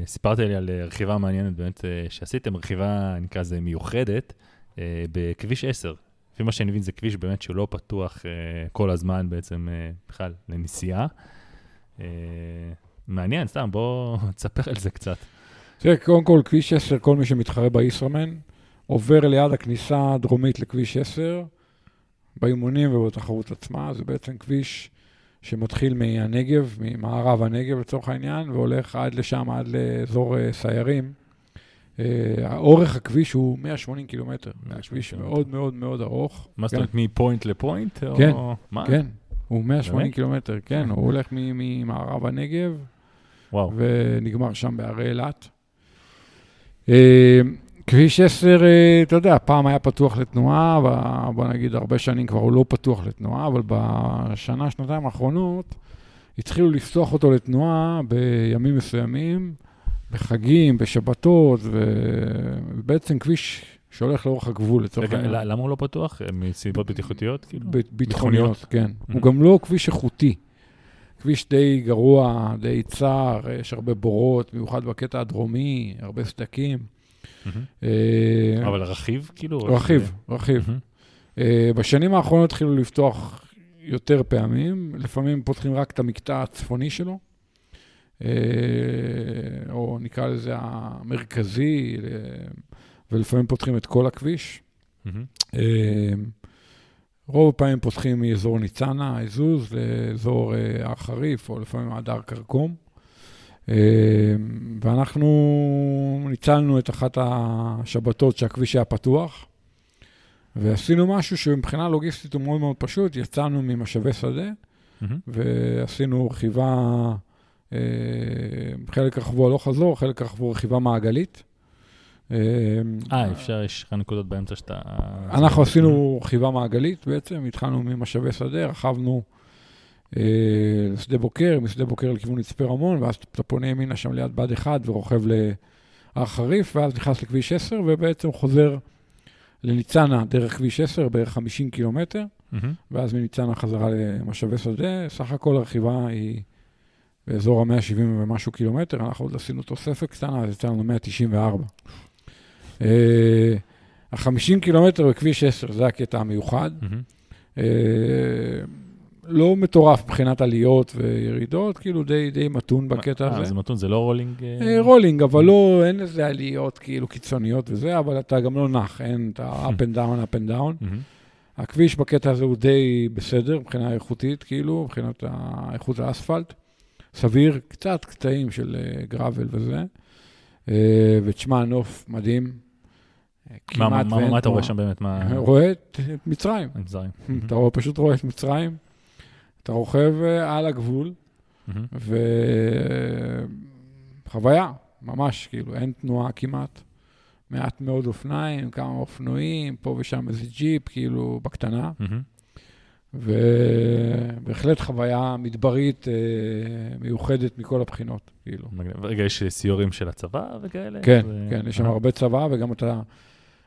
סיפרת לי על אה, רכיבה מעניינת באמת אה, שעשיתם, רכיבה, נקרא לזה מיוחדת, אה, בכביש 10. לפי מה שאני מבין, זה כביש באמת שהוא לא פתוח אה, כל הזמן בעצם אה, בכלל לנסיעה. אה, מעניין, סתם, בוא תספר על זה קצת. תראה, קודם כל, כביש 10, כל מי שמתחרה בישראמן, עובר ליד הכניסה הדרומית לכביש 10, באימונים ובתחרות עצמה. זה בעצם כביש שמתחיל מהנגב, ממערב הנגב לצורך העניין, והולך עד לשם, עד לאזור סיירים. אה, אורך הכביש הוא 180 קילומטר. זה 180 כביש קילומטר. מאוד מאוד מאוד ארוך. מה זאת כן. אומרת, מפוינט לפוינט? כן? כן, הוא 180 באמת? קילומטר, כן, הוא הולך ממערב הנגב. ונגמר שם בהרי אילת. אה, כביש 10, אה, אתה יודע, פעם היה פתוח לתנועה, בוא נגיד הרבה שנים כבר הוא לא פתוח לתנועה, אבל בשנה, שנתיים האחרונות התחילו לפתוח אותו לתנועה בימים מסוימים, בחגים, בשבתות, ובעצם כביש שהולך לאורך הגבול לצורך העניין. למה הוא לא פתוח? אה, מסיבות בטיחותיות? כאילו? ביטחוניות, כן. Mhm. הוא גם לא כביש איכותי. כביש די גרוע, די צר, יש הרבה בורות, במיוחד בקטע הדרומי, הרבה סדקים. מהמם. אה, אבל רכיב, כאילו? רכיב, רכיב. אה, בשנים האחרונות התחילו לפתוח יותר פעמים, לפעמים פותחים רק את המקטע הצפוני שלו, אה, או נקרא לזה המרכזי, אה, ולפעמים פותחים את כל הכביש. אה, רוב הפעמים פותחים מאזור ניצנה, עזוז, לאזור אה, הר חריף, או לפעמים עד הר כרכום. אה, ואנחנו ניצלנו את אחת השבתות שהכביש היה פתוח, ועשינו משהו שמבחינה לוגיסטית הוא מאוד מאוד פשוט, יצאנו ממשאבי שדה. ועשינו רכיבה, אה, חלק רכבו הלוך חזור, חלק רכבו רכיבה מעגלית. אה, אה, אפשר, יש לך נקודות באמצע שאתה... אנחנו עשינו רכיבה מעגלית בעצם, התחלנו ממשאבי שדה, רכבנו אה, לשדה בוקר, משדה בוקר לכיוון מצפה רמון, ואז אתה פונה ימינה שם ליד בד אחד ורוכב להר חריף, ואז נכנס לכביש 10, ובעצם חוזר לניצנה דרך כביש 10, בערך 50 קילומטר. ואז מניצנה חזרה למשאבי שדה. סך הכל הרכיבה היא באזור ה-170 ומשהו קילומטר, אנחנו עוד עשינו תוספת קטנה, אז יצא לנו 194. ה-50 קילומטר בכביש 10, זה הקטע המיוחד. אה, לא מטורף מבחינת עליות וירידות, כאילו די, די מתון בקטע אה, הזה. זה מתון, זה לא rolling? אה? אה, rolling, אבל לא, אין לזה עליות כאילו קיצוניות וזה, אבל אתה גם לא נח, אין את ה-up and down, up and down. הכביש בקטע הזה הוא די בסדר מבחינה איכותית, כאילו, מבחינת איכות האספלט. סביר, קצת קטעים של אה, gravel וזה. אה, ותשמע, נוף מדהים. אה, מה- מה- מה מה אתה רואה. שם באמת? מה... רואה את מצרים. המגזרים. אתה רואה, פשוט רואה את מצרים, אתה רוכב על הגבול. וחוויה, ממש, כאילו, אין תנועה כמעט. מעט מאוד אופניים, כמה אופנועים, פה ושם איזה ג'יפ, כאילו, בקטנה. ובהחלט חוויה מדברית אה, מיוחדת מכל הבחינות, כאילו. מגניב. רגע, יש סיורים של הצבא וכאלה? כן, זה- כן, יש שם אה. הרבה צבא, וגם אתה,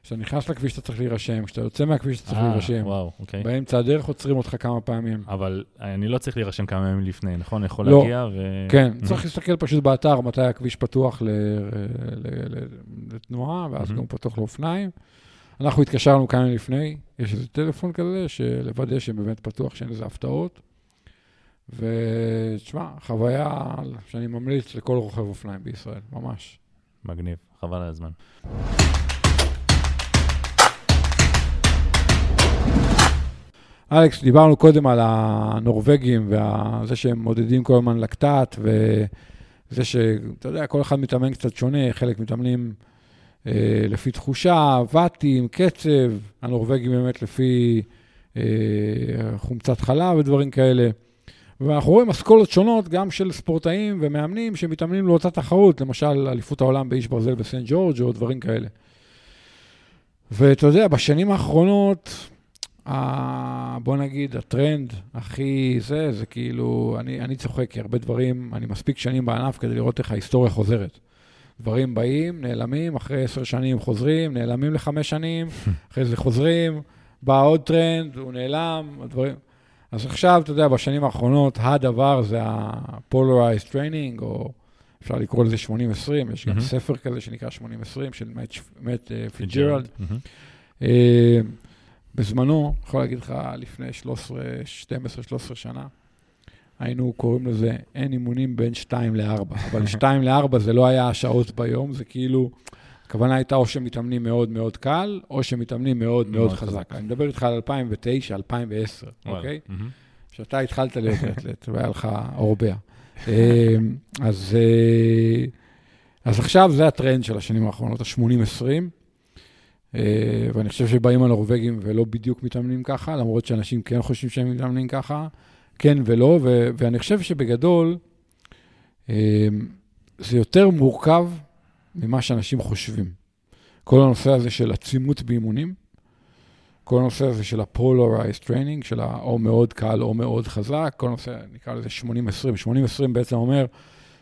כשאתה נכנס לכביש אתה צריך להירשם, כשאתה יוצא מהכביש אתה צריך אה, להירשם. וואו, אוקיי. באמצע הדרך עוצרים אותך כמה פעמים. אבל אני לא צריך להירשם כמה ימים לפני, נכון? יכול לא. להגיע ו... כן. צריך להסתכל פשוט באתר מתי הכביש פתוח ל- ל- ל- לתנועה, ואז. גם פתוח לאופניים. אנחנו התקשרנו כמה ימים לפני, יש איזה טלפון כזה, לוודא שבאמת פתוח, שאין איזה הפתעות. ותשמע, חוויה שאני ממליץ לכל רוכב אופניים בישראל, ממש. מגניב, חבל על הזמן. אלכס, דיברנו קודם על הנורבגים וזה שהם מודדים כל הזמן לקטט, וזה שאתה יודע, כל אחד מתאמן קצת שונה, חלק מתאמנים לפי תחושה, ואטים, קצב, הנורבגים באמת לפי אה, חומצת חלב ודברים כאלה. ואנחנו רואים אסכולות שונות גם של ספורטאים ומאמנים שמתאמנים לאותה תחרות, למשל אליפות העולם באיש ברזל בסנט ג'ורג' או דברים כאלה. ואתה יודע, בשנים האחרונות, ה- בוא נגיד, הטרנד הכי זה, זה כאילו, אני, אני צוחק, כי הרבה דברים, אני מספיק שנים בענף כדי לראות איך ההיסטוריה חוזרת. דברים באים, נעלמים, אחרי עשר שנים חוזרים, נעלמים לחמש שנים, אחרי זה חוזרים, בא עוד טרנד, הוא נעלם, הדברים... אז עכשיו, אתה יודע, בשנים האחרונות, הדבר זה ה-polarized training, או אפשר לקרוא לזה 80-20, יש גם מהמם. ספר כזה שנקרא 80-20 של מאט פיג'רלד. מהמם. אה, בזמנו, יכול להגיד לך, לפני 13, 12, 13 שנה, היינו קוראים לזה אין אימונים בין 2 ל-4, אבל 2 ל-4 זה לא היה שעות ביום, זה כאילו, הכוונה הייתה או שמתאמנים מאוד מאוד קל, או שמתאמנים מאוד מאוד חזק. אני מדבר איתך על 2009, 2010, וואלה. אוקיי? כשאתה התחלת להיות אתלט, והיה לך אורבע. אה, אז, אה, אז עכשיו זה הטרנד של השנים האחרונות, ה-80-20, אה, ואני חושב שבאים הנורבגים ולא בדיוק מתאמנים ככה, למרות שאנשים כן חושבים שהם מתאמנים ככה, כן ולא, ו- ואני חושב שבגדול, אה, זה יותר מורכב ממה שאנשים חושבים. כל הנושא הזה של עצימות באימונים, כל הנושא הזה של ה-polarized training, של או מאוד קל או מאוד חזק, כל נושא, נקרא לזה 80-20. 80-20 בעצם אומר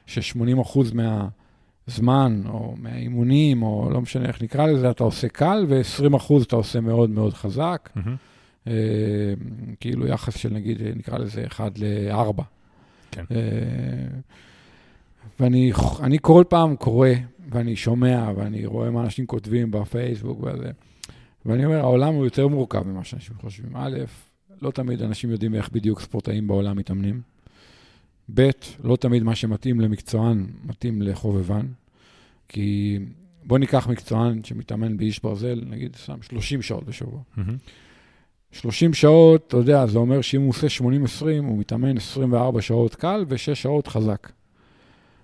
ש-80% מהזמן, או מהאימונים, או לא משנה איך נקרא לזה, אתה עושה קל, ו-20% אתה עושה מאוד מאוד חזק. מהמם. אה, כאילו יחס של נגיד, נקרא לזה 1 ל-4. כן. אה, ואני אני כל פעם קורא, ואני שומע, ואני רואה מה אנשים כותבים בפייסבוק וזה, ואני אומר, העולם הוא יותר מורכב ממה שאנשים חושבים. א', לא תמיד אנשים יודעים איך בדיוק ספורטאים בעולם מתאמנים. ב', לא תמיד מה שמתאים למקצוען מתאים לחובבן. כי בוא ניקח מקצוען שמתאמן באיש ברזל, נגיד, שם 30 שעות בשבוע. מהמם. 30 שעות, אתה יודע, זה אומר שאם הוא עושה 80-20, הוא מתאמן 24 שעות קל ו-6 שעות חזק.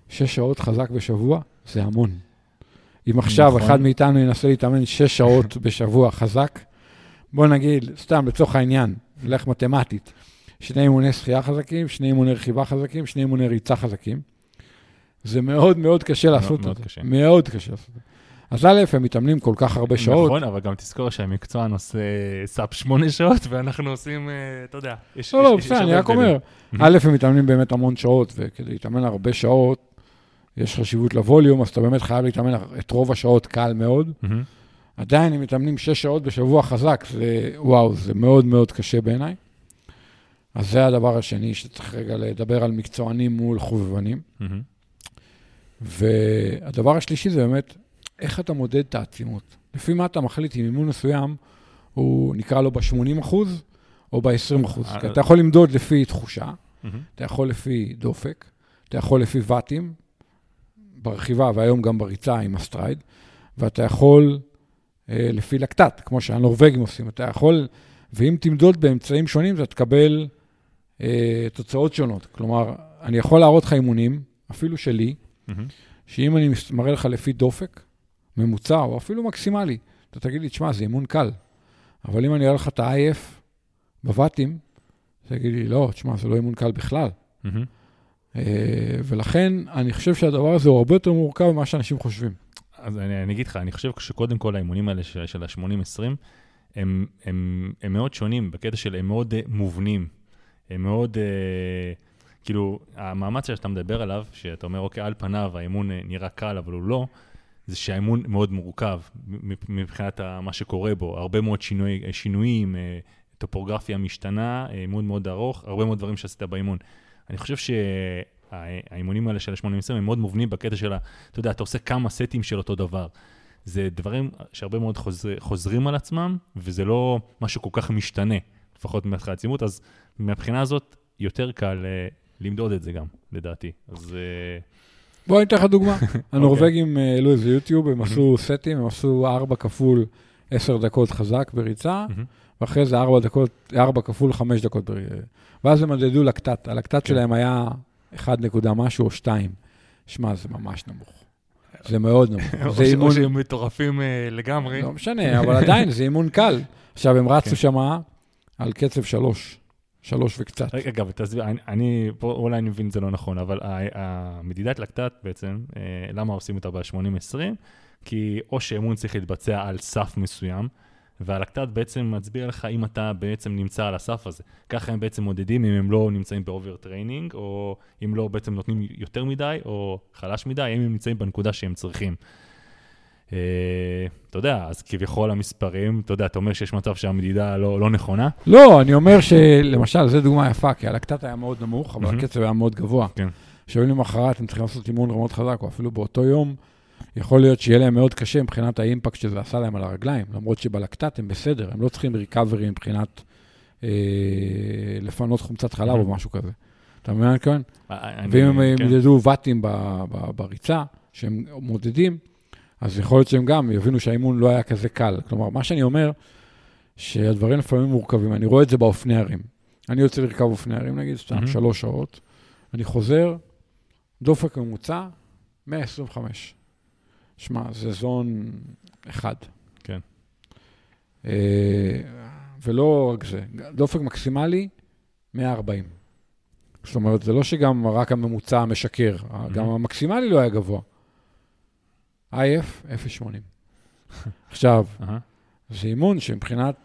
6 שעות חזק בשבוע, זה המון. אם עכשיו נכון. אחד מאיתנו ינסה להתאמן 6 שעות בשבוע חזק, בוא נגיד, סתם לצורך העניין, נלך מתמטית, שני אימוני שחייה חזקים, שני אימוני רכיבה חזקים, שני אימוני ריצה חזקים. זה מאוד מאוד קשה לעשות מאוד את זה. קשה. מאוד קשה לעשות את זה. אז א', הם מתאמנים כל כך הרבה שעות. נכון, אבל גם תזכור שהמקצוען עושה סאפ שמונה שעות, ואנחנו עושים, אה, אתה יודע, יש... לא, לא, בסדר, אני רק. אומר, א', הם מתאמנים באמת המון שעות, וכדי להתאמן הרבה שעות, יש חשיבות לווליום, אז אתה באמת חייב להתאמן את רוב השעות קל מאוד. עדיין הם מתאמנים שש שעות בשבוע חזק, זה, וואו, זה מאוד מאוד קשה בעיניי. אז זה הדבר השני שצריך רגע לדבר על מקצוענים מול חובבנים. מהמם. והדבר השלישי זה באמת, איך אתה מודד את העצימות. לפי מה אתה מחליט אם אימון מסוים, הוא נקרא לו ב-80 אחוז או ב-20 אחוז. כי אתה יכול למדוד לפי תחושה. אתה יכול לפי דופק, אתה יכול לפי ואטים, ברכיבה והיום גם בריצה עם ה-Stryd, ואתה יכול אה, לפי לקטט, כמו שהנורבגים עושים. אתה יכול, ואם תמדוד באמצעים שונים, אתה תקבל אה, תוצאות שונות. כלומר, אני יכול להראות לך אימונים, אפילו שלי, מהמם. שאם אני מראה לך לפי דופק, ממוצע או אפילו מקסימלי, אתה תגיד לי, תשמע, זה אימון קל. אבל אם אני אראה לך את ה-IF בוואטים, תגיד לי, לא, תשמע, זה לא אימון קל בכלל. אה, ולכן אני חושב שהדבר הזה הוא הרבה יותר מורכב ממה שאנשים חושבים. אז אני, אני אגיד לך, אני חושב שקודם כל האימונים האלה של, של ה-80-20, הם, הם, הם מאוד שונים בקטע של הם מאוד uh, מובנים. הם מאוד, uh, כאילו, המאמץ שאתה מדבר עליו, שאתה אומר, אוקיי, על פניו האימון uh, נראה קל, אבל הוא לא, זה שהאימון מאוד מורכב מבחינת מה שקורה בו. הרבה מאוד שינוי, שינויים, uh, טופוגרפיה משתנה, uh, אימון מאוד ארוך, הרבה מאוד דברים שעשית באימון. אני חושב שהאימונים האלה של ה-80-20 הם מאוד מובנים בקטע של ה... אתה יודע, אתה עושה כמה סטים של אותו דבר. זה דברים שהרבה מאוד חוזר, חוזרים על עצמם, וזה לא משהו כל כך משתנה, לפחות מבחינת העצימות, אז מהבחינה הזאת יותר קל אה, למדוד את זה גם, לדעתי. אז אה, בוא אני אתן לך דוגמה. הנורבגים אה, העלו איזה יוטיוב, הם עשו סטים, הם עשו 4 כפול 10 דקות חזק בריצה. ואחרי זה 4 דקות, 4 כפול 5 דקות בריצה. ואז הם מדדו לקטט, הלקטט כן. שלהם היה 1 נקודה משהו או 2. שמע, זה ממש נמוך. זה מאוד נמוך. זה אימון, או שהם מטורפים אה, לגמרי. לא משנה, אבל עדיין זה אימון קל. עכשיו, הם כן. רצו שמה על קצב 3, 3 וקצת. רגע, אגב, תסביר, אני, אני, פה אולי אני מבין את זה לא נכון, אבל המדידת לקטט בעצם, אה, למה עושים אותה ב-80-20? כי או שאימון צריך להתבצע על סף מסוים, והלקטט בעצם מצביע לך אם אתה בעצם נמצא על הסף הזה. ככה הם בעצם מודדים אם הם לא נמצאים ב-overtraining, או אם לא בעצם נותנים יותר מדי, או חלש מדי, אם הם נמצאים בנקודה שהם צריכים. אה, אתה יודע, אז כביכול המספרים, אתה יודע, אתה אומר שיש מצב שהמדידה לא, לא נכונה, לא, אני אומר שלמשל, זו דוגמה יפה, כי הלקטט היה מאוד נמוך, אבל. הקצב היה מאוד גבוה. כן. שיום למחרת הם צריכים לעשות אימון רמות חזק, או אפילו באותו יום, יכול להיות שיהיה להם מאוד קשה מבחינת האימפקט שזה עשה להם על הרגליים, למרות שבלקטט הם בסדר, הם לא צריכים ריקאברי מבחינת אה, לפנות חומצת חלב או. משהו כזה. אתה מבין מה אני מתכוון? אני- ואם הם כן. ימדדו ואטים בריצה, שהם מודדים, אז יכול להיות שהם גם יבינו שהאימון לא היה כזה קל. כלומר, מה שאני אומר, שהדברים לפעמים מורכבים, אני רואה את זה באופני הרים. אני יוצא לרכב אופני הרים, נגיד, סתם מהמם. שלוש שעות, אני חוזר, דופק ממוצע, 125. שמע, זה זון אחד. כן. אה, ולא רק זה, דופק מקסימלי, 140. זאת אומרת, זה לא שגם רק הממוצע משקר, גם המקסימלי לא היה גבוה. IF, 0.80. עכשיו, אהה. זה אימון שמבחינת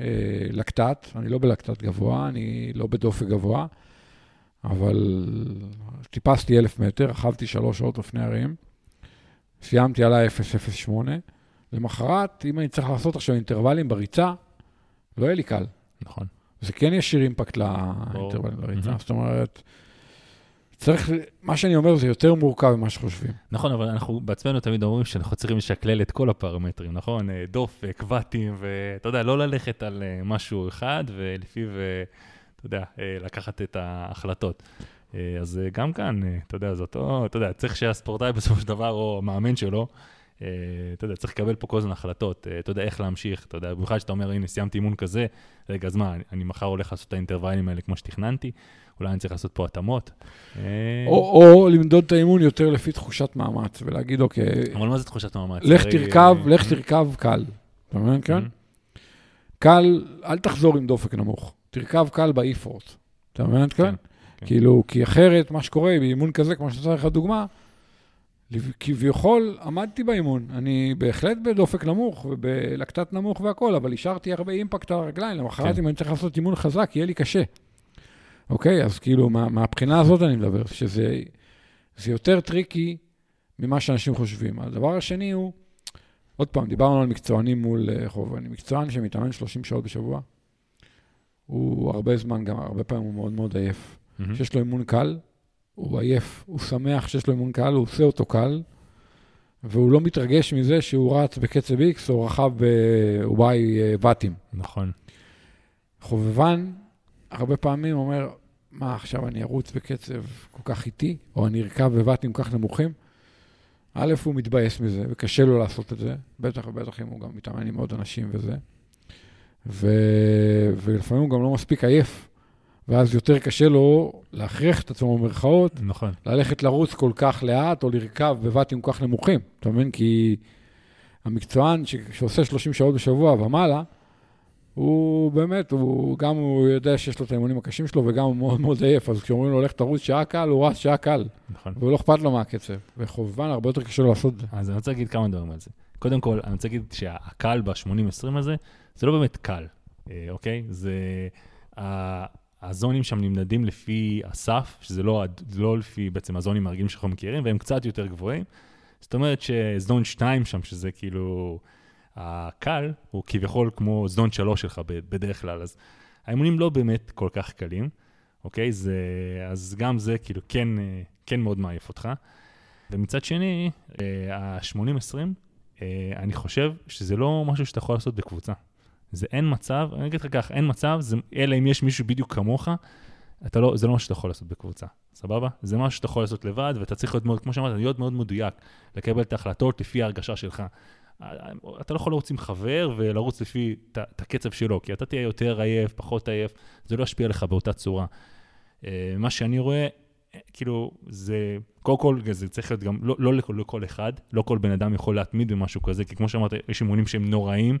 אה, לקטט, אני לא בלקטט גבוה, אני לא בדופק גבוה, אבל טיפסתי אלף מטר, רכבתי שלוש שעות לפני הרים, סיימתי על ה-008. למחרת, אם אני צריך לעשות עכשיו אינטרוולים בריצה, לא יהיה לי קל. נכון. זה כן ישיר אימפקט לאינטרוולים בריצה. זאת אומרת, צריך, מה שאני אומר זה יותר מורכב ממה שחושבים. נכון, אבל אנחנו בעצמנו תמיד אומרים שאנחנו צריכים לשקלל את כל הפרמטרים, נכון? אה, דופק, ואטים, ואתה יודע, לא ללכת על אה, משהו אחד, ולפיו, אה, אתה יודע, לקחת את ההחלטות. אז גם כאן, אתה יודע, זה אותו, אתה יודע, צריך שהספורטאי בסופו של דבר, או המאמן שלו, אתה יודע, צריך לקבל פה כל הזמן החלטות, אתה יודע, איך להמשיך, אתה יודע, במיוחד שאתה אומר, הנה, סיימתי אימון כזה, רגע, אז מה, אני מחר הולך לעשות את האינטרוולים האלה כמו שתכננתי, אולי אני צריך לעשות פה התאמות. אה, או, או למדוד את האימון יותר לפי תחושת מאמץ, ולהגיד, אוקיי, אבל מה זה תחושת מאמץ? לך תרכב, אה, לך תרכב קל. אתה מבין? כן? קל, אל תחזור עם דופק נמוך. תרכב קל באי-פורט. אתה מבין אני מתכוון? כן. כאילו, כי אחרת, מה שקורה באימון כזה, כמו שנתתי לך דוגמה, כביכול עמדתי באימון, אני בהחלט בדופק נמוך ובלקטט נמוך והכול, אבל השארתי הרבה impact על הרגליים, למחרת כן. אם אני צריך לעשות אימון חזק, יהיה לי קשה. אוקיי? אז כאילו, מה, מהבחינה הזאת אני מדבר, שזה זה יותר טריקי ממה שאנשים חושבים. הדבר השני הוא, עוד פעם, דיברנו על מקצוענים מול אה, חובבים, אני מקצוען שמתאמן 30 שעות בשבוע, הוא הרבה זמן, גם הרבה פעמים הוא מאוד מאוד עייף. מהמם. שיש לו אימון קל, הוא עייף, הוא שמח שיש לו אימון קל, הוא עושה אותו קל, והוא לא מתרגש מזה שהוא רץ בקצב X או רכב ב-Y אה, ואטים. נכון. חובבן, הרבה פעמים אומר, מה, עכשיו אני ארוץ בקצב כל כך איטי, או אני ארכב בוואטים כל כך נמוכים? א', הוא מתבאס מזה, וקשה לו לעשות את זה, בטח ובטח אם הוא גם מתאמן עם עוד אנשים וזה. ו... ולפעמים הוא גם לא מספיק עייף, ואז יותר קשה לו להכריח את עצמו במרכאות, נכון. ללכת לרוץ כל כך לאט, או לרכב בוואטים כל כך נמוכים. אתה מבין? כי המקצוען ש... שעושה 30 שעות בשבוע ומעלה, הוא באמת, הוא גם הוא יודע שיש לו את האימונים הקשים שלו, וגם הוא מאוד מאוד עייף, אז כשאומרים לו, לך תרוץ שעה קל, הוא רץ שעה קל, נכון. ולא אכפת לו מהקצב. וחובבן, הרבה יותר קשה לו לעשות את זה. אז אני רוצה להגיד כמה דברים על זה. קודם כל, אני רוצה להגיד שהקל ב-80-20 הזה, זה לא באמת קל, אה, אוקיי? זה... הזונים שם נמדדים לפי הסף, שזה לא, לא לפי בעצם הזונים הרגילים שאנחנו מכירים, והם קצת יותר גבוהים. זאת אומרת שזון 2 שם, שזה כאילו הקל, הוא כביכול כמו זון 3 שלך בדרך כלל, אז האימונים לא באמת כל כך קלים, אוקיי? זה, אז גם זה כאילו כן, אה, כן מאוד מעייף אותך. ומצד שני, אה, ה-80-20, אה, אני חושב שזה לא משהו שאתה יכול לעשות בקבוצה. זה אין מצב, אני אגיד לך כך, אין מצב, זה, אלא אם יש מישהו בדיוק כמוך, אתה לא, זה לא משהו שאתה יכול לעשות בקבוצה, סבבה? זה משהו שאתה יכול לעשות לבד, ואתה צריך להיות מאוד, כמו שאמרת, להיות מאוד מדויק, לקבל את ההחלטות לפי ההרגשה שלך. אתה לא יכול לרוץ עם חבר ולרוץ לפי את הקצב שלו, כי אתה תהיה יותר עייף, פחות עייף, זה לא ישפיע לך באותה צורה. אה, מה שאני רואה, אה, כאילו, זה, קודם כל, זה צריך להיות גם, לא, לא לכל, לכל אחד, לא כל בן אדם יכול להתמיד במשהו כזה, כי כמו שאמרת, יש אימונים שהם נוראים,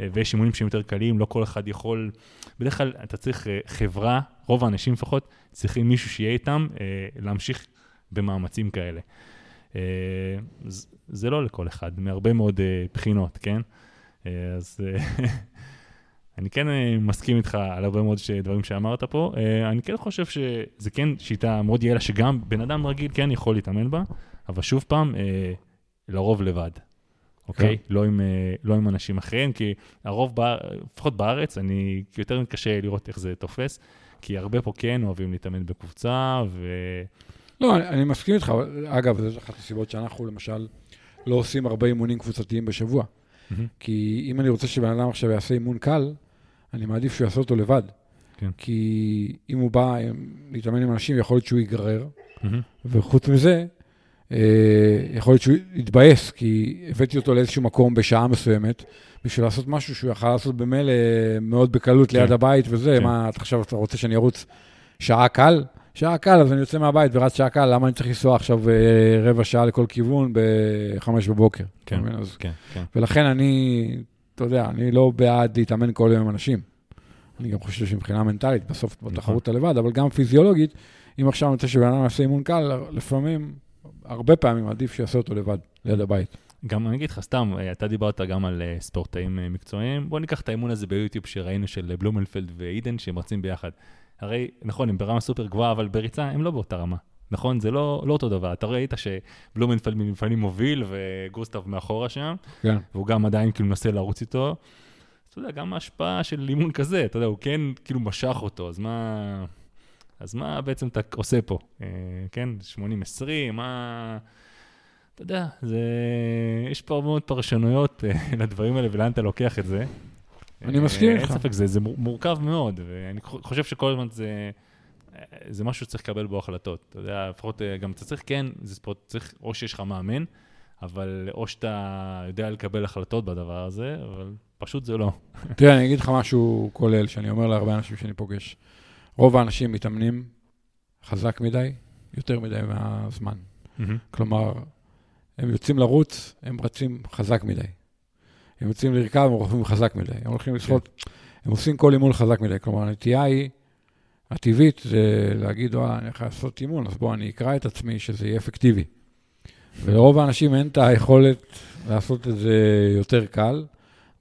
אה, ויש אימונים שהם יותר קלים, לא כל אחד יכול, בדרך כלל אתה צריך אה, חברה, רוב האנשים לפחות, צריכים מישהו שיהיה איתם, להמשיך במאמצים כאלה. אה, זה, לא לכל אחד, מהרבה מאוד אה, בחינות, כן? אה, אז אני כן מסכים איתך על הרבה מאוד דברים שאמרת פה. אני כן חושב שזה כן שיטה מאוד יעילה, שגם בן אדם רגיל כן יכול להתאמן בה, אבל שוב פעם, לרוב לבד. אוקיי? לא עם, לא עם אנשים אחרים, כי הרוב, לפחות בארץ, אני יותר מתקשה לראות איך זה תופס, כי הרבה פה כן אוהבים להתאמן בקבוצה, ו... לא, אני, אני מסכים איתך, אגב, זו אחת הסיבות שאנחנו למשל לא עושים הרבה אימונים קבוצתיים בשבוע. מהמם. כי אם אני רוצה שבן אדם עכשיו יעשה אימון קל, אני מעדיף שהוא יעשה אותו לבד. כן. כי אם הוא בא אה, להתאמן עם אנשים, יכול להיות שהוא ייגרר, מהמם. וחוץ מזה, אה, יכול להיות שהוא יתבאס, כי הבאתי אותו לאיזשהו מקום בשעה מסוימת, בשביל לעשות משהו שהוא יכל לעשות במילא מאוד בקלות כן. ליד הבית וזה, כן. מה, אתה עכשיו אתה רוצה שאני ארוץ שעה קל? שעה קל, אז אני יוצא מהבית ורץ שעה קל, למה אני צריך לנסוע עכשיו אה, רבע שעה לכל כיוון ב-5 בבוקר? כן. אז, כן, כן. ולכן אני, אתה יודע, אני לא בעד להתאמן כל יום עם אנשים. אני גם חושב שמבחינה מנטלית, בסוף נכון. בתחרות אתה לבד, אבל גם פיזיולוגית, אם עכשיו אני רוצה שבן אדם יעשה אימון קל, לפעמים, הרבה פעמים עדיף שיעשה אותו לבד, ליד הבית. גם אני אגיד לך, סתם, אה, אתה דיברת גם על אה, ספורטאים מקצועיים, בוא ניקח את האימון הזה ביוטיוב שראינו של בלומנפלד ואידן, שהם רצים ביחד. הרי, נכון, הם ברמה סופר גבוהה, אבל בריצה הם לא באותה רמה. נכון? זה לא, לא אותו דבר. אתה ראית שבלומנפלד מלפנים מוביל וגוסטב מאחורה שם, כן. והוא גם עדיין כאילו מנסה לרוץ איתו. אז אתה יודע, גם ההשפעה של אימון כזה, אתה יודע, הוא כן כאילו משך אותו, אז מה... אז מה בעצם אתה עושה פה? אה, כן, 80-20, מה... אתה יודע, זה... יש פה הרבה מאוד פרשנויות אה, לדברים האלה ולאן אתה לוקח את זה. אני מסכים אה, איתך. אין ספק, זה, זה מור- מורכב מאוד, ואני חושב שכל הזמן זה... אה, זה משהו שצריך לקבל בו החלטות. אתה יודע, לפחות אה, גם אתה צריך, כן, זה ספורט, צריך, או שיש לך מאמן, אבל או שאתה יודע לקבל החלטות בדבר הזה, אבל פשוט זה לא. תראה, אני אגיד לך משהו כולל, שאני אומר להרבה אנשים שאני פוגש. רוב האנשים מתאמנים חזק מדי, יותר מדי מהזמן. כלומר, הם יוצאים לרוץ, הם רצים חזק מדי. הם יוצאים לרכב, הם רוכבים חזק מדי. הם הולכים לשחות, הם עושים כל אימון חזק מדי. כלומר, הנטייה היא, הטבעית זה להגיד, וואלה, אני יכול לעשות אימון, אז בוא, אני אקרא את עצמי שזה יהיה אפקטיבי. ולרוב האנשים אין את היכולת לעשות את זה יותר קל,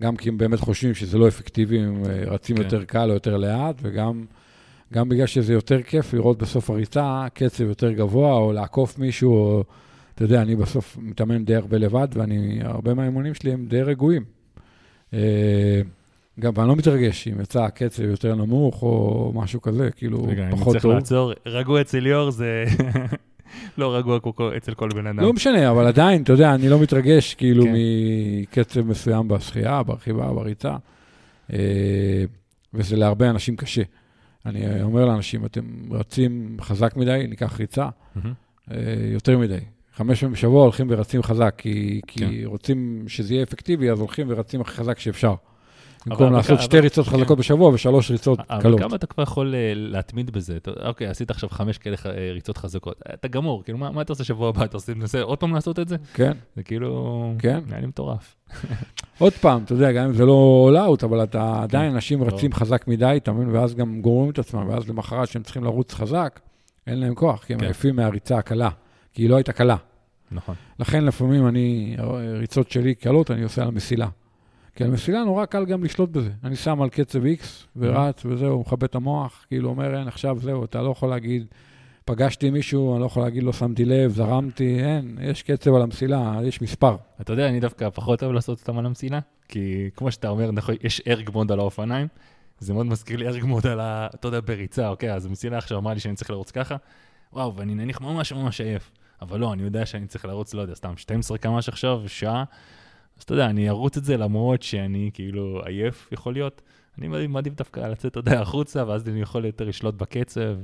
גם כי הם באמת חושבים שזה לא אפקטיבי, הם אה, רצים כן. יותר קל או יותר לאט, וגם גם בגלל שזה יותר כיף לראות בסוף הריצה קצב יותר גבוה, או לעקוף מישהו, או, אתה יודע, אני בסוף מתאמן די הרבה לבד, ואני, הרבה מהאימונים שלי הם די רגועים. אה, גם, ואני לא מתרגש אם יצא קצב יותר נמוך, או משהו כזה, כאילו, רגע, אני פחות צריך טוב. לעצור. רגוע אצל ליאור זה לא רגוע אצל כל בן אדם. לא משנה, אבל עדיין, אתה יודע, אני לא מתרגש כאילו כן. מקצב מסוים בשחייה, ברכיבה, בריצה, אה, וזה להרבה אנשים קשה. אני אומר לאנשים, אתם רצים חזק מדי, ניקח ריצה. אה, יותר מדי. חמש פעמים בשבוע הולכים ורצים חזק, כי, כי כן. רוצים שזה יהיה אפקטיבי, אז הולכים ורצים הכי חזק שאפשר. אבל- במקום אבל- לעשות אבל- שתי ריצות כן. חזקות בשבוע ושלוש ריצות אבל קלות. כמה אתה כבר יכול אה, להתמיד בזה? אתה- אוקיי, עשית עכשיו חמש כאלה אה, ריצות חזקות. אתה גמור, כאילו, מה מה אתה עושה שבוע הבא? אתה עושה- מנסה עוד פעם לעשות את זה? כן. זה כאילו... כן. נראה לי מטורף. עוד פעם, אתה יודע, גם אם זה לא all out, אבל אתה עדיין, אנשים לא. רצים חזק מדי, אתה מבין? ואז גם גורמים את עצמם, ואז למחרת שהם צריכים לרוץ חזק, אין להם כוח, כי הם כן. עייפים מהריצה הקלה, כי היא לא הייתה קלה. נכון. לכן לפעמים אני, ריצות שלי קלות, אני עושה על המסילה. כי על המסילה נורא קל גם לשלוט בזה. אני שם על קצב X ורץ וזהו, מכבה את המוח, כאילו אומר, אין, עכשיו זהו, אתה לא יכול להגיד, פגשתי מישהו, אני לא יכול להגיד, לא שמתי לב, זרמתי, אין, יש קצב על המסילה, יש מספר. אתה יודע, אני דווקא פחות אוהב לעשות אותם על המסילה, כי כמו שאתה אומר, נכון, יש ארג מוד על האופניים, זה מאוד מזכיר לי ארג מוד על ה... אתה יודע, בריצה, אוקיי, אז המסילה עכשיו אמרה לי שאני צריך לרוץ ככה, וואו, ואני נניח ממש ממש עייף. אבל לא, אני יודע שאני צריך לרוץ, לא יודע, סתם 12 קמ"ש עכשיו, שעה, אז אתה יודע, אני ארוץ את זה למרות שאני כאילו עייף, יכול להיות. אני מעדיף- דווקא לצאת, אתה יודע, החוצה, ואז אני יכול יותר לשלוט בקצב.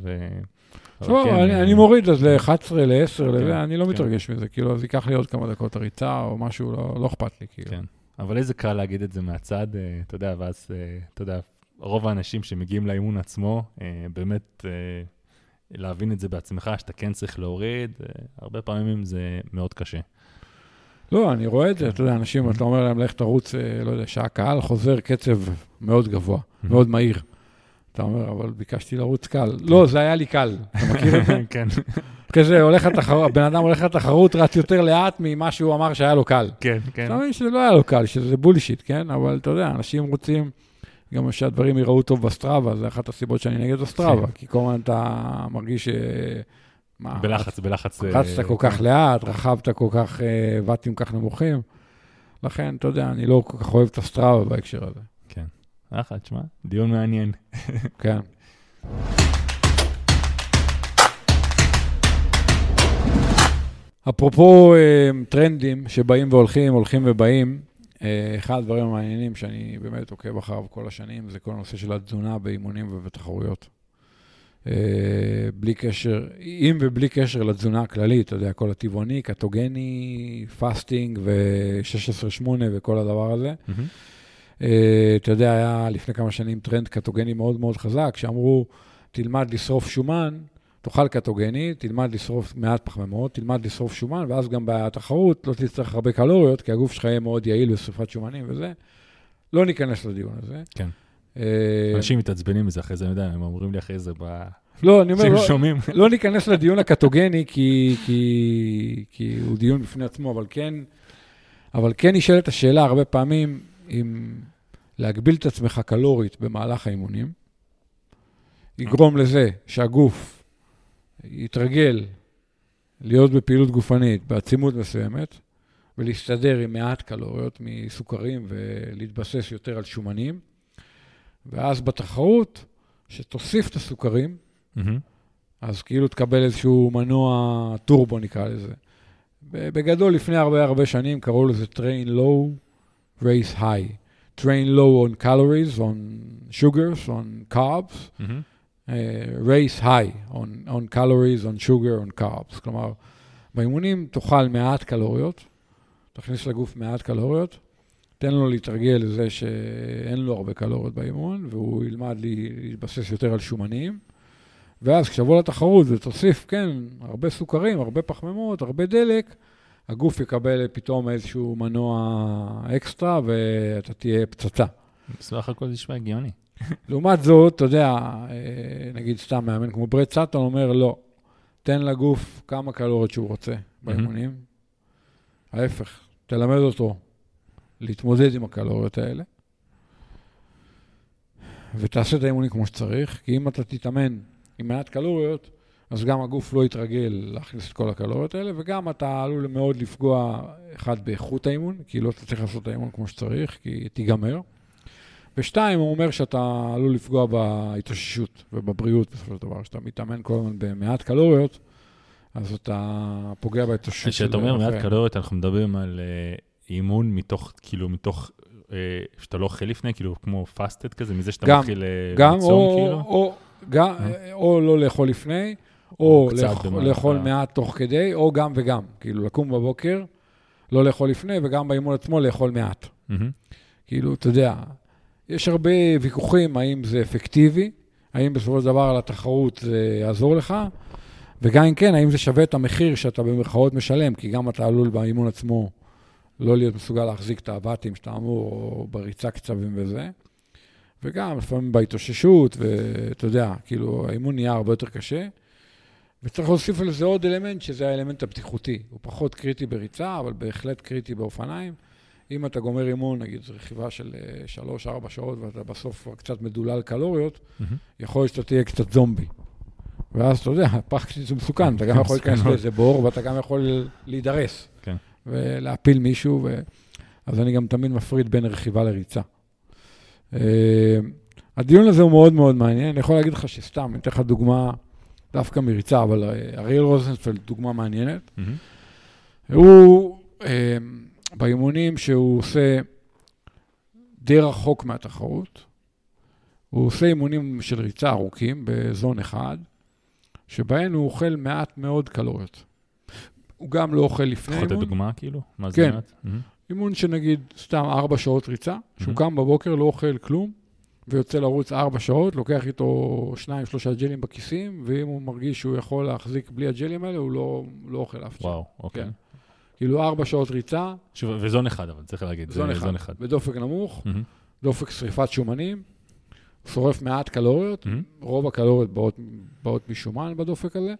לא, כן, אני, אה, אני מוריד אז ל-11, ל-10, כן, לזה, אני לא כן. מתרגש מזה, כאילו, אז ייקח לי עוד כמה דקות הריצה או משהו, לא, לא אכפת לי, כאילו. כן. אבל איזה קל להגיד את זה מהצד, אה, אתה יודע, ואז, אה, אתה יודע, רוב האנשים שמגיעים לאימון עצמו, באמת להבין את זה בעצמך, שאתה כן צריך להוריד, אה, הרבה פעמים זה מאוד קשה. לא, אני רואה את זה, כן. אתה יודע, אנשים, אתה אומר להם, לך תרוץ, אה, לא יודע, שעה קהל, חוזר קצב מאוד גבוה, Mhm. מאוד מהיר. אתה אומר, אבל ביקשתי לרוץ קל. לא, זה היה לי קל, אתה מכיר את זה? כן, אחרי זה הולך לתחרות, הבן אדם הולך לתחרות, רץ יותר לאט ממה שהוא אמר שהיה לו קל. כן, כן. אתה מבין שזה לא היה לו קל, שזה בולשיט, כן? אבל אתה יודע, אנשים רוצים גם שהדברים ייראו טוב בסטראבה, זה אחת הסיבות שאני נגד הסטראבה, כן. כי כל הזמן אתה מרגיש ש... מה, בלחץ, בלחץ. אה, רצת כל כך לאט, רכבת כל כך, אה, ואטים כל כך נמוכים. לכן, אתה יודע, אני לא כל כך אוהב את הסטראבה בהקשר הזה. כן. אחלה, תשמע, דיון מעניין. כן. אפרופו אה, טרנדים שבאים והולכים, הולכים ובאים, אה, אחד הדברים המעניינים שאני באמת עוקב אחריו כל השנים, זה כל הנושא של התזונה באימונים ובתחרויות. אה, בלי קשר, עם ובלי קשר לתזונה הכללית, אתה יודע, כל הטבעוני, קטוגני, fasting ו-16-8 וכל הדבר הזה. אה, אתה יודע, היה לפני כמה שנים טרנד קטוגני מאוד מאוד חזק, שאמרו, תלמד לשרוף שומן, תאכל קטוגני, תלמד לשרוף מעט פחמימות, תלמד לשרוף שומן, ואז גם בתחרות לא תצטרך הרבה קלוריות, כי הגוף שלך יהיה מאוד יעיל בשרפת שומנים וזה. לא ניכנס לדיון הזה. כן. אה, אנשים מתעצבנים מזה אחרי זה, אני יודע, הם אומרים לי אחרי זה, ב- לא, אני אומר, לא. לא ניכנס לדיון הקטוגני, כי, כי, כי הוא דיון בפני עצמו, אבל כן, אבל כן נשאלת השאלה הרבה פעמים, אם להגביל את עצמך קלורית במהלך האימונים, יגרום לזה שהגוף יתרגל להיות בפעילות גופנית בעצימות מסוימת, ולהסתדר עם מעט קלוריות מסוכרים ולהתבסס יותר על שומנים, ואז בתחרות, שתוסיף את הסוכרים, מהמם. אז כאילו תקבל איזשהו מנוע טורבו, נקרא לזה. בגדול, לפני הרבה הרבה שנים קראו לזה train low, race high. train low on calories, on sugars, on carbs, מהמם. Uh, race high on, on calories, on sugar, on carbs. כלומר, באימונים תאכל מעט קלוריות, תכניס לגוף מעט קלוריות, תן לו להתרגל לזה שאין לו הרבה קלוריות באימון, והוא ילמד להתבסס יותר על שומנים. ואז כשתבוא לתחרות ותוסיף, כן, הרבה סוכרים, הרבה פחמימות, הרבה דלק, הגוף יקבל פתאום איזשהו מנוע אקסטרה ואתה תהיה פצצה. בסך הכל זה נשמע הגיוני. לעומת זאת, אתה יודע, אה, נגיד סתם מאמן כמו ברד סאטון אומר, לא, תן לגוף כמה קלוריות שהוא רוצה באימונים. ההפך, תלמד אותו להתמודד עם הקלוריות האלה, ותעשה את האימונים כמו שצריך, כי אם אתה תתאמן עם מעט קלוריות, אז גם הגוף לא יתרגל להכניס את כל הקלוריות האלה, וגם אתה עלול מאוד לפגוע, אחד, באיכות האימון, כי לא תצליח לעשות את האימון כמו שצריך, כי תיגמר. ושתיים, הוא אומר שאתה עלול לפגוע בהתאוששות ובבריאות בסופו של דבר. כשאתה מתאמן כל הזמן במעט קלוריות, אז אתה פוגע בהתאוששות. כשאתה אומר מעט קלוריות, אנחנו מדברים על uh, אימון מתוך, כאילו, מתוך, uh, שאתה לא אוכל לפני, כאילו, כמו פאסטד כזה, מזה שאתה גם, מתחיל גם, לצום, או, כאילו? או, גם, או לא לאכול לפני, או לאכול, במהלך לאכול מעט תוך כדי, או גם וגם. כאילו, לקום בבוקר, לא לאכול לפני, וגם באימון עצמו לאכול מעט. מהמם. כאילו, אתה יודע, יש הרבה ויכוחים האם זה אפקטיבי, האם בסופו של דבר על התחרות זה יעזור לך, וגם אם כן, האם זה שווה את המחיר שאתה במרכאות משלם, כי גם אתה עלול באימון עצמו לא להיות מסוגל להחזיק את הוואטים שאתה אמור, או בריצה קצבים וזה. וגם לפעמים בהתאוששות, ואתה יודע, כאילו, האימון נהיה הרבה יותר קשה. וצריך להוסיף לזה עוד אלמנט, שזה האלמנט הבטיחותי. הוא פחות קריטי בריצה, אבל בהחלט קריטי באופניים. אם אתה גומר אימון, נגיד רכיבה של 3-4 שעות, ואתה בסוף כבר קצת מדולל קלוריות, מהמם. יכול להיות שאתה תהיה קצת זומבי. ואז אתה יודע, פחד זה מסוכן, אתה גם יכול להיכנס. לאיזה בור, ואתה גם יכול להידרס. כן. ולהפיל מישהו, ו... אז אני גם תמיד מפריד בין רכיבה לריצה. אה, הדיון הזה הוא מאוד מאוד מעניין, אני יכול להגיד לך שסתם, אני אתן לך דוגמה דווקא מריצה, אבל אה, אריאל רוזנפלד דוגמה מעניינת. מהמם. הוא, אה, באימונים שהוא עושה די רחוק מהתחרות, הוא עושה אימונים של ריצה ארוכים בזון אחד, שבהן הוא אוכל מעט מאוד קלוריות. הוא גם לא אוכל לפני יכול לתת אימון. דוגמה, כאילו? מה זה כן. מעט? אימון שנגיד סתם ארבע שעות ריצה, שהוא. קם בבוקר, לא אוכל כלום, ויוצא לרוץ ארבע שעות, לוקח איתו שניים, שלושה ג'לים בכיסים, ואם הוא מרגיש שהוא יכול להחזיק בלי הג'לים האלה, הוא לא, לא אוכל אף. וואו, אוקיי. כן. כאילו ארבע שעות ריצה, שוב, וזון אחד, אבל צריך להגיד. זון זה אחד, זון אחד. בדופק נמוך, מהמם. דופק שריפת שומנים, שורף מעט קלוריות, מהמם. רוב הקלוריות באות, באות משומן בדופק הזה,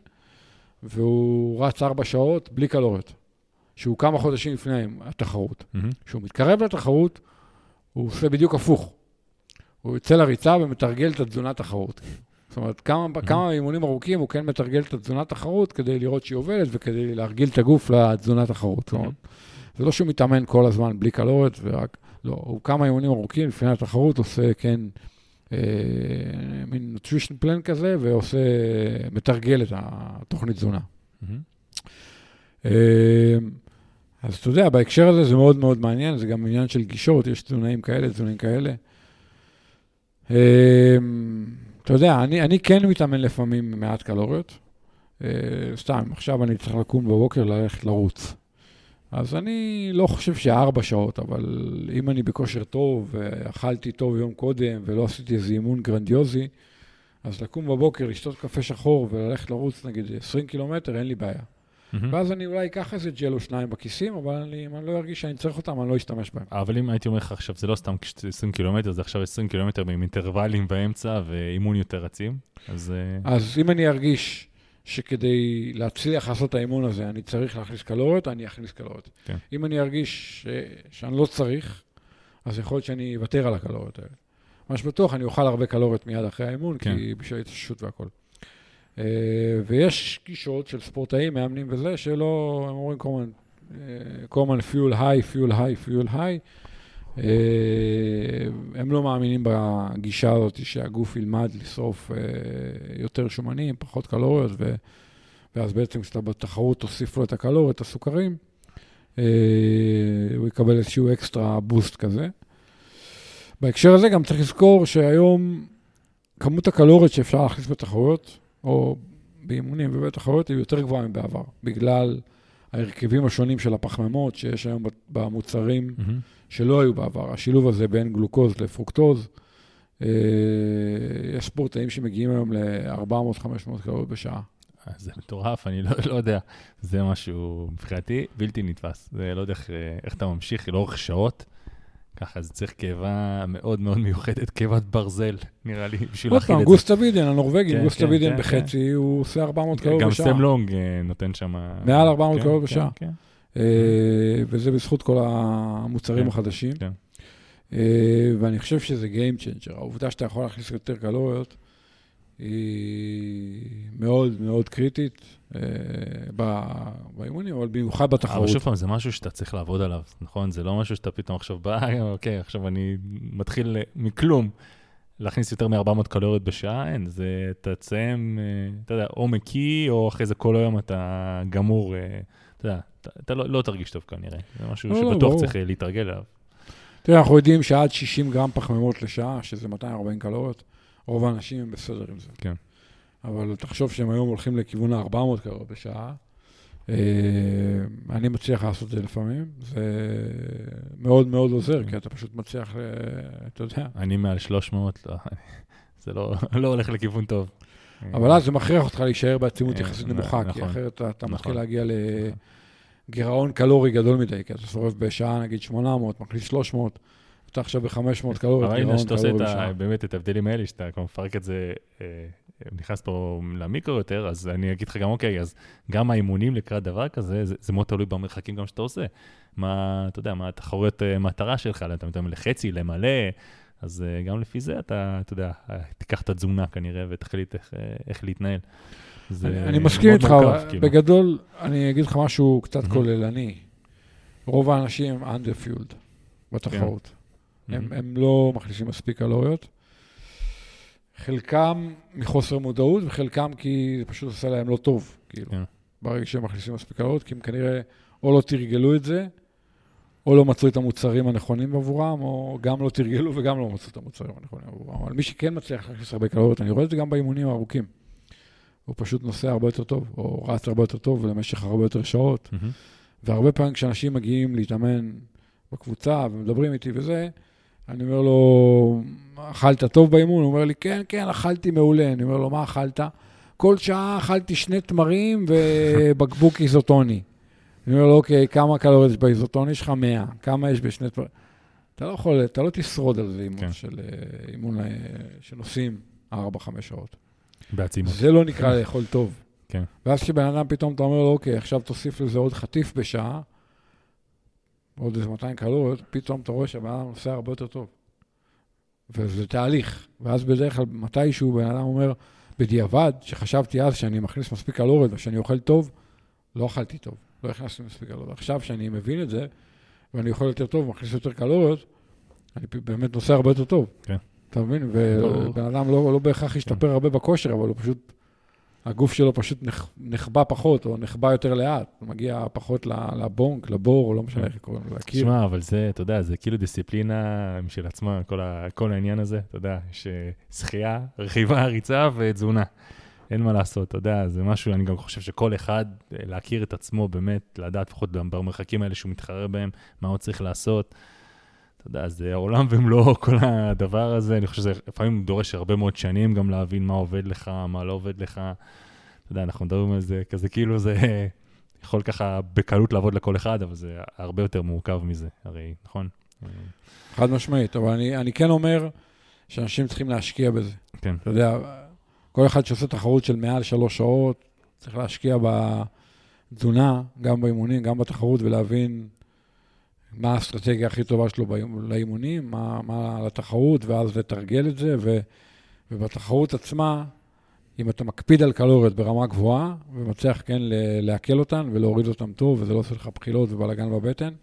והוא רץ ארבע שעות בלי קלוריות, שהוא כמה חודשים לפני התחרות. כשהוא מתקרב לתחרות, הוא עושה בדיוק הפוך. הוא יוצא לריצה ומתרגל את התזונת תחרות. זאת אומרת, כמה, כמה אימונים ארוכים הוא כן מתרגל את התזונת תחרות כדי לראות שהיא עובדת וכדי להרגיל את הגוף לתזונת תחרות. זאת אומרת, זה לא שהוא מתאמן כל הזמן בלי קלוריות ורק... לא, הוא כמה אימונים ארוכים לפני התחרות עושה, כן, אה, מין nutrition plan כזה, ועושה, מתרגל את התוכנית תזונה. מהמם. אה, אז אתה יודע, בהקשר הזה זה מאוד מאוד מעניין, זה גם עניין של גישות, יש תזונאים כאלה, תזונאים כאלה. אה, אתה יודע, אני, אני כן מתאמן לפעמים מעט קלוריות. אה, סתם, עכשיו אני צריך לקום בבוקר ללכת לרוץ. אז אני לא חושב שארבע שעות, אבל אם אני בכושר טוב, ואכלתי טוב יום קודם, ולא עשיתי איזה אימון גרנדיוזי, אז לקום בבוקר, לשתות קפה שחור וללכת לרוץ נגיד 20 קילומטר, אין לי בעיה. מהמם. ואז אני אולי אקח איזה ג'ל או שניים בכיסים, אבל אני, אם אני לא ארגיש שאני צריך אותם, אני לא אשתמש בהם. אבל אם הייתי אומר לך עכשיו, זה לא סתם כש- 20 קילומטר, זה עכשיו 20 קילומטר עם אינטרוולים באמצע ואימון יותר רצים, אז... אה, אז אם אני ארגיש שכדי להצליח לעשות את האימון הזה, אני צריך להכניס קלוריות, אני אכניס קלוריות. כן. אם אני ארגיש ש... שאני לא צריך, אז יכול להיות שאני אוותר על הקלוריות האלה. מה שבטוח, אני אוכל הרבה קלוריות מיד אחרי האימון, כן. כי בשביל ההתאוששות והכל. אה, ויש גישות של ספורטאים, מאמנים וזה, שלא, הם אומרים כל הזמן, אה, כל הזמן פיול היי, פיול היי, פיול היי. הם לא מאמינים בגישה הזאת שהגוף ילמד לשרוף אה, יותר שומנים, פחות קלוריות, ו, ואז בעצם כשאתה בתחרות תוסיף לו את הקלוריות, את הסוכרים, הוא יקבל איזשהו אקסטרה בוסט כזה. בהקשר הזה גם צריך לזכור שהיום כמות הקלוריות שאפשר להכניס בתחרויות, או באימונים ובתחרויות, היא יותר גבוהה מבעבר, בגלל ההרכבים השונים של הפחמימות שיש היום במוצרים מהמם. שלא היו בעבר. השילוב הזה בין גלוקוז לפרוקטוז, אה, יש ספורטאים שמגיעים היום ל-400-500 קלוריות בשעה. אז זה מטורף, אני לא, לא יודע. זה משהו, מבחינתי, בלתי נתפס. זה לא יודע איך, איך אתה ממשיך לאורך שעות. ככה, אז צריך קיבה מאוד מאוד מיוחדת, קיבת ברזל, נראה לי, בשביל עוד להכיל פעם, את זה. גוסטה וידן, הנורבגי, כן, גוסטה כן, וידן כן, בחצי, הוא עושה 400 קלוריות גם בשעה. סם לונג אה, נותן שם... מעל 400 כן, קלוריות כן, בשעה. כן. אה, וזה בזכות כל המוצרים כן, החדשים. כן. אה, ואני חושב שזה Game Changer. העובדה שאתה יכול להכניס יותר קלוריות היא מאוד מאוד קריטית אה, באימונים, אבל במיוחד אבל בתחרות. שוב פעם, זה משהו שאתה צריך לעבוד עליו, נכון? זה לא משהו שאתה פתאום עכשיו בא, אוקיי, עכשיו אני מתחיל אה, מכלום להכניס יותר מ-400 קלוריות בשעה, אין, זה, אתה תסיים, אה, אתה יודע, או מקיא, או אחרי זה כל היום אתה גמור, אה, אתה יודע, אתה, אתה לא, לא תרגיש טוב כנראה. זה משהו לא, לא, שבטוח ברור. צריך להתרגל אליו. תראה, אנחנו יודעים שעד 60 גרם פחמימות לשעה, שזה 240 קלוריות, רוב האנשים הם בסדר עם זה. כן. אבל תחשוב שהם היום הולכים לכיוון ה-400 קלוריות בשעה. אה, אני מצליח לעשות את זה לפעמים, זה מאוד מאוד עוזר, כי אתה פשוט מצליח, אה, אתה יודע. אני מעל 300, לא, זה לא, לא הולך לכיוון טוב. אבל אז זה מכריח אותך להישאר בעצימות אה, יחסית נמוכה, כי נכון. אחרת אתה- נכון. מתחיל להגיע לגירעון קלורי גדול מדי, כי אתה שורף בשעה נגיד 800, מכניס 300, אתה עכשיו ב-500 קלוריות, אבל הנה גירעון שאתה עושה קלורי את ה- בשעה. באמת את ההבדלים האלה, שאתה כבר מפרק את זה, נכנס פה למיקרו יותר, אז אני אגיד לך גם, אוקיי, אז גם האימונים לקראת דבר כזה, זה, זה מאוד תלוי במרחקים גם שאתה עושה. מה, אתה יודע, מה התחרויות אה, מטרה שלך, אתה מתאמן לחצי, למלא, אז אה, גם לפי זה אתה, אתה יודע, תיקח את התזונה כנראה ותחליט איך, אה, איך להתנהל. אני, אני מסכים איתך, כאילו. בגדול, אני אגיד לך משהו קצת מהמם. כוללני. רוב האנשים הם underfueled בתחרות. הם, מהמם. הם לא מכניסים מספיק קלוריות. חלקם מחוסר מודעות, וחלקם כי זה פשוט עושה להם לא טוב, כאילו. כן. ברגע שהם מכניסים מספיק קלוריות, כי הם כנראה או לא תרגלו את זה, או לא מצאו את המוצרים הנכונים עבורם, או גם לא תרגלו וגם לא מצאו את המוצרים הנכונים עבורם. אבל מי שכן מצליח להכניס הרבה קלוריות, אני רואה את זה גם באימונים הארוכים. הוא פשוט נוסע הרבה יותר טוב, או רץ הרבה יותר טוב למשך הרבה יותר שעות. מהמם. והרבה פעמים כשאנשים מגיעים להתאמן בקבוצה ומדברים איתי וזה, אני אומר לו, אכלת טוב באימון? הוא אומר לי, כן, כן, אכלתי מעולה. אני אומר לו, מה אכלת? כל שעה אכלתי שני תמרים ובקבוק איזוטוני. אני אומר לו, אוקיי, כמה קלוריות יש באיזוטוני? יש לך 100. כמה יש בשני תמרים? אתה לא יכול, אתה לא תשרוד על זה אימון כן. של אה, אימון אה, שנוסעים 4-5 שעות. בעצימות. זה לא נקרא לאכול טוב. כן. ואז כשבן אדם פתאום אתה אומר לו, אוקיי, עכשיו תוסיף לזה עוד חטיף בשעה, עוד איזה 200 קלוריות, פתאום אתה רואה שהבן אדם נוסע הרבה יותר טוב. וזה תהליך. ואז בדרך כלל, מתישהו בן אדם אומר, בדיעבד, שחשבתי אז שאני מכניס מספיק קלוריות ושאני אוכל טוב, לא אכלתי טוב, לא הכנסתי מספיק קלוריות. עכשיו שאני מבין את זה, ואני אוכל יותר טוב, מכניס יותר קלוריות, אני באמת נוסע הרבה יותר טוב. כן. אתה מבין? ובן אדם לא, לא בהכרח ישתפר הרבה בכושר, אבל הוא פשוט, הגוף שלו פשוט נח, נחבא פחות, או נחבא יותר לאט. הוא מגיע פחות לבונק, לבור, או לא משנה איך קוראים לזה, לקיר. תשמע, אבל זה, אתה יודע, זה כאילו דיסציפלינה משל עצמה, כל, ה, כל העניין הזה, אתה יודע, יש שחייה, רכיבה, ריצה ותזונה. אין מה לעשות, אתה יודע, זה משהו, אני גם חושב שכל אחד, אה, להכיר את עצמו באמת, לדעת לפחות במרחקים האלה שהוא מתחרה בהם, מה הוא צריך לעשות. אתה יודע, זה העולם ומלואו, כל הדבר הזה, אני חושב שזה לפעמים דורש הרבה מאוד שנים גם להבין מה עובד לך, מה לא עובד לך. אתה יודע, אנחנו מדברים על זה כזה, כאילו זה יכול ככה בקלות לעבוד לכל אחד, אבל זה הרבה יותר מורכב מזה, הרי, נכון? חד משמעית, אבל אני, אני כן אומר שאנשים צריכים להשקיע בזה. כן. אתה יודע, כל אחד שעושה תחרות של מעל שלוש שעות, צריך להשקיע בתזונה, גם באימונים, גם בתחרות, ולהבין מה האסטרטגיה הכי טובה שלו לאימונים, מה, מה לתחרות, ואז לתרגל את זה, ו, ובתחרות עצמה, אם אתה מקפיד על קלוריות ברמה גבוהה, ומצליח כן לעכל אותן ולהוריד אותן טוב, וזה לא עושה לך בחילות ובלאגן בבטן,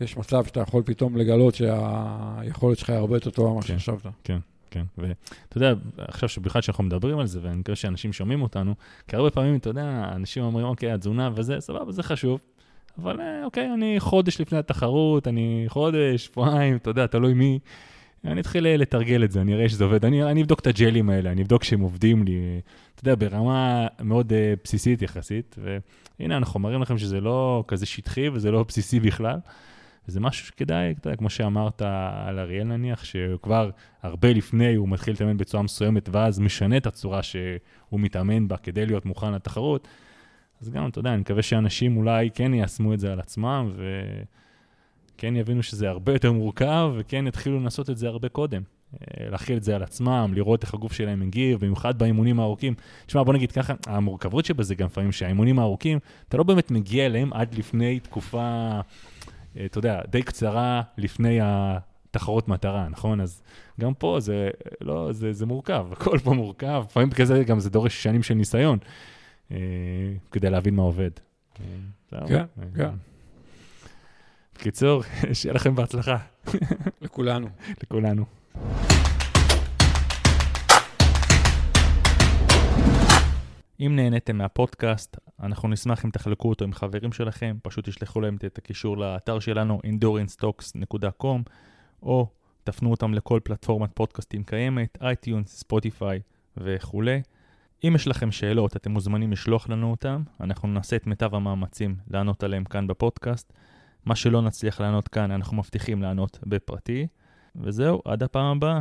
יש מצב שאתה יכול פתאום לגלות שהיכולת שלך היא הרבה יותר טובה ממה כן. שחשבת. כן, ואתה יודע, עכשיו שבכלל שאנחנו מדברים על זה, ואני מקווה שאנשים שומעים אותנו, כי הרבה פעמים, אתה יודע, אנשים אומרים, אוקיי, התזונה וזה, סבבה, זה חשוב, אבל אה, אוקיי, אני חודש לפני התחרות, אני חודש, שבועיים, אתה יודע, תלוי מי, אני אתחיל אה, לתרגל את זה, אני אראה שזה עובד, אני, אני אבדוק את הג'לים האלה, אני אבדוק שהם עובדים לי, אתה יודע, ברמה מאוד אה, בסיסית יחסית, והנה, אנחנו מראים לכם שזה לא כזה שטחי וזה לא בסיסי בכלל. זה משהו שכדאי, אתה יודע, כמו שאמרת על אריאל נניח, שהוא כבר הרבה לפני הוא מתחיל להתאמן בצורה מסוימת, ואז משנה את הצורה שהוא מתאמן בה כדי להיות מוכן לתחרות. אז גם, אתה יודע, אני מקווה שאנשים אולי כן יישמו את זה על עצמם, כן יבינו שזה הרבה יותר מורכב, וכן יתחילו לנסות את זה הרבה קודם. אה, להכיל את זה על עצמם, לראות איך הגוף שלהם מגיב, במיוחד באימונים הארוכים. תשמע, בוא נגיד ככה, המורכבות שבזה גם לפעמים שהאימונים הארוכים, אתה לא באמת מגיע אליהם עד לפני תקופה, אה, אתה יודע, די קצרה לפני התחרות מטרה, נכון? אז גם פה זה, לא, זה, זה מורכב, הכל פה מורכב, לפעמים כזה גם זה דורש שנים של ניסיון כדי להבין מה עובד. כן, כן. בקיצור, שיהיה לכם בהצלחה. לכולנו. לכולנו. אם נהניתם מהפודקאסט, אנחנו נשמח אם תחלקו אותו עם חברים שלכם, פשוט תשלחו להם את הקישור לאתר שלנו, endurancetalks.com, או תפנו אותם לכל פלטפורמת פודקאסטים קיימת, iTunes, Spotify וכולי. אם יש לכם שאלות, אתם מוזמנים לשלוח לנו אותם, אנחנו נעשה את מיטב המאמצים לענות עליהם כאן בפודקאסט. מה שלא נצליח לענות כאן, אנחנו מבטיחים לענות בפרטי. וזהו, עד הפעם הבאה.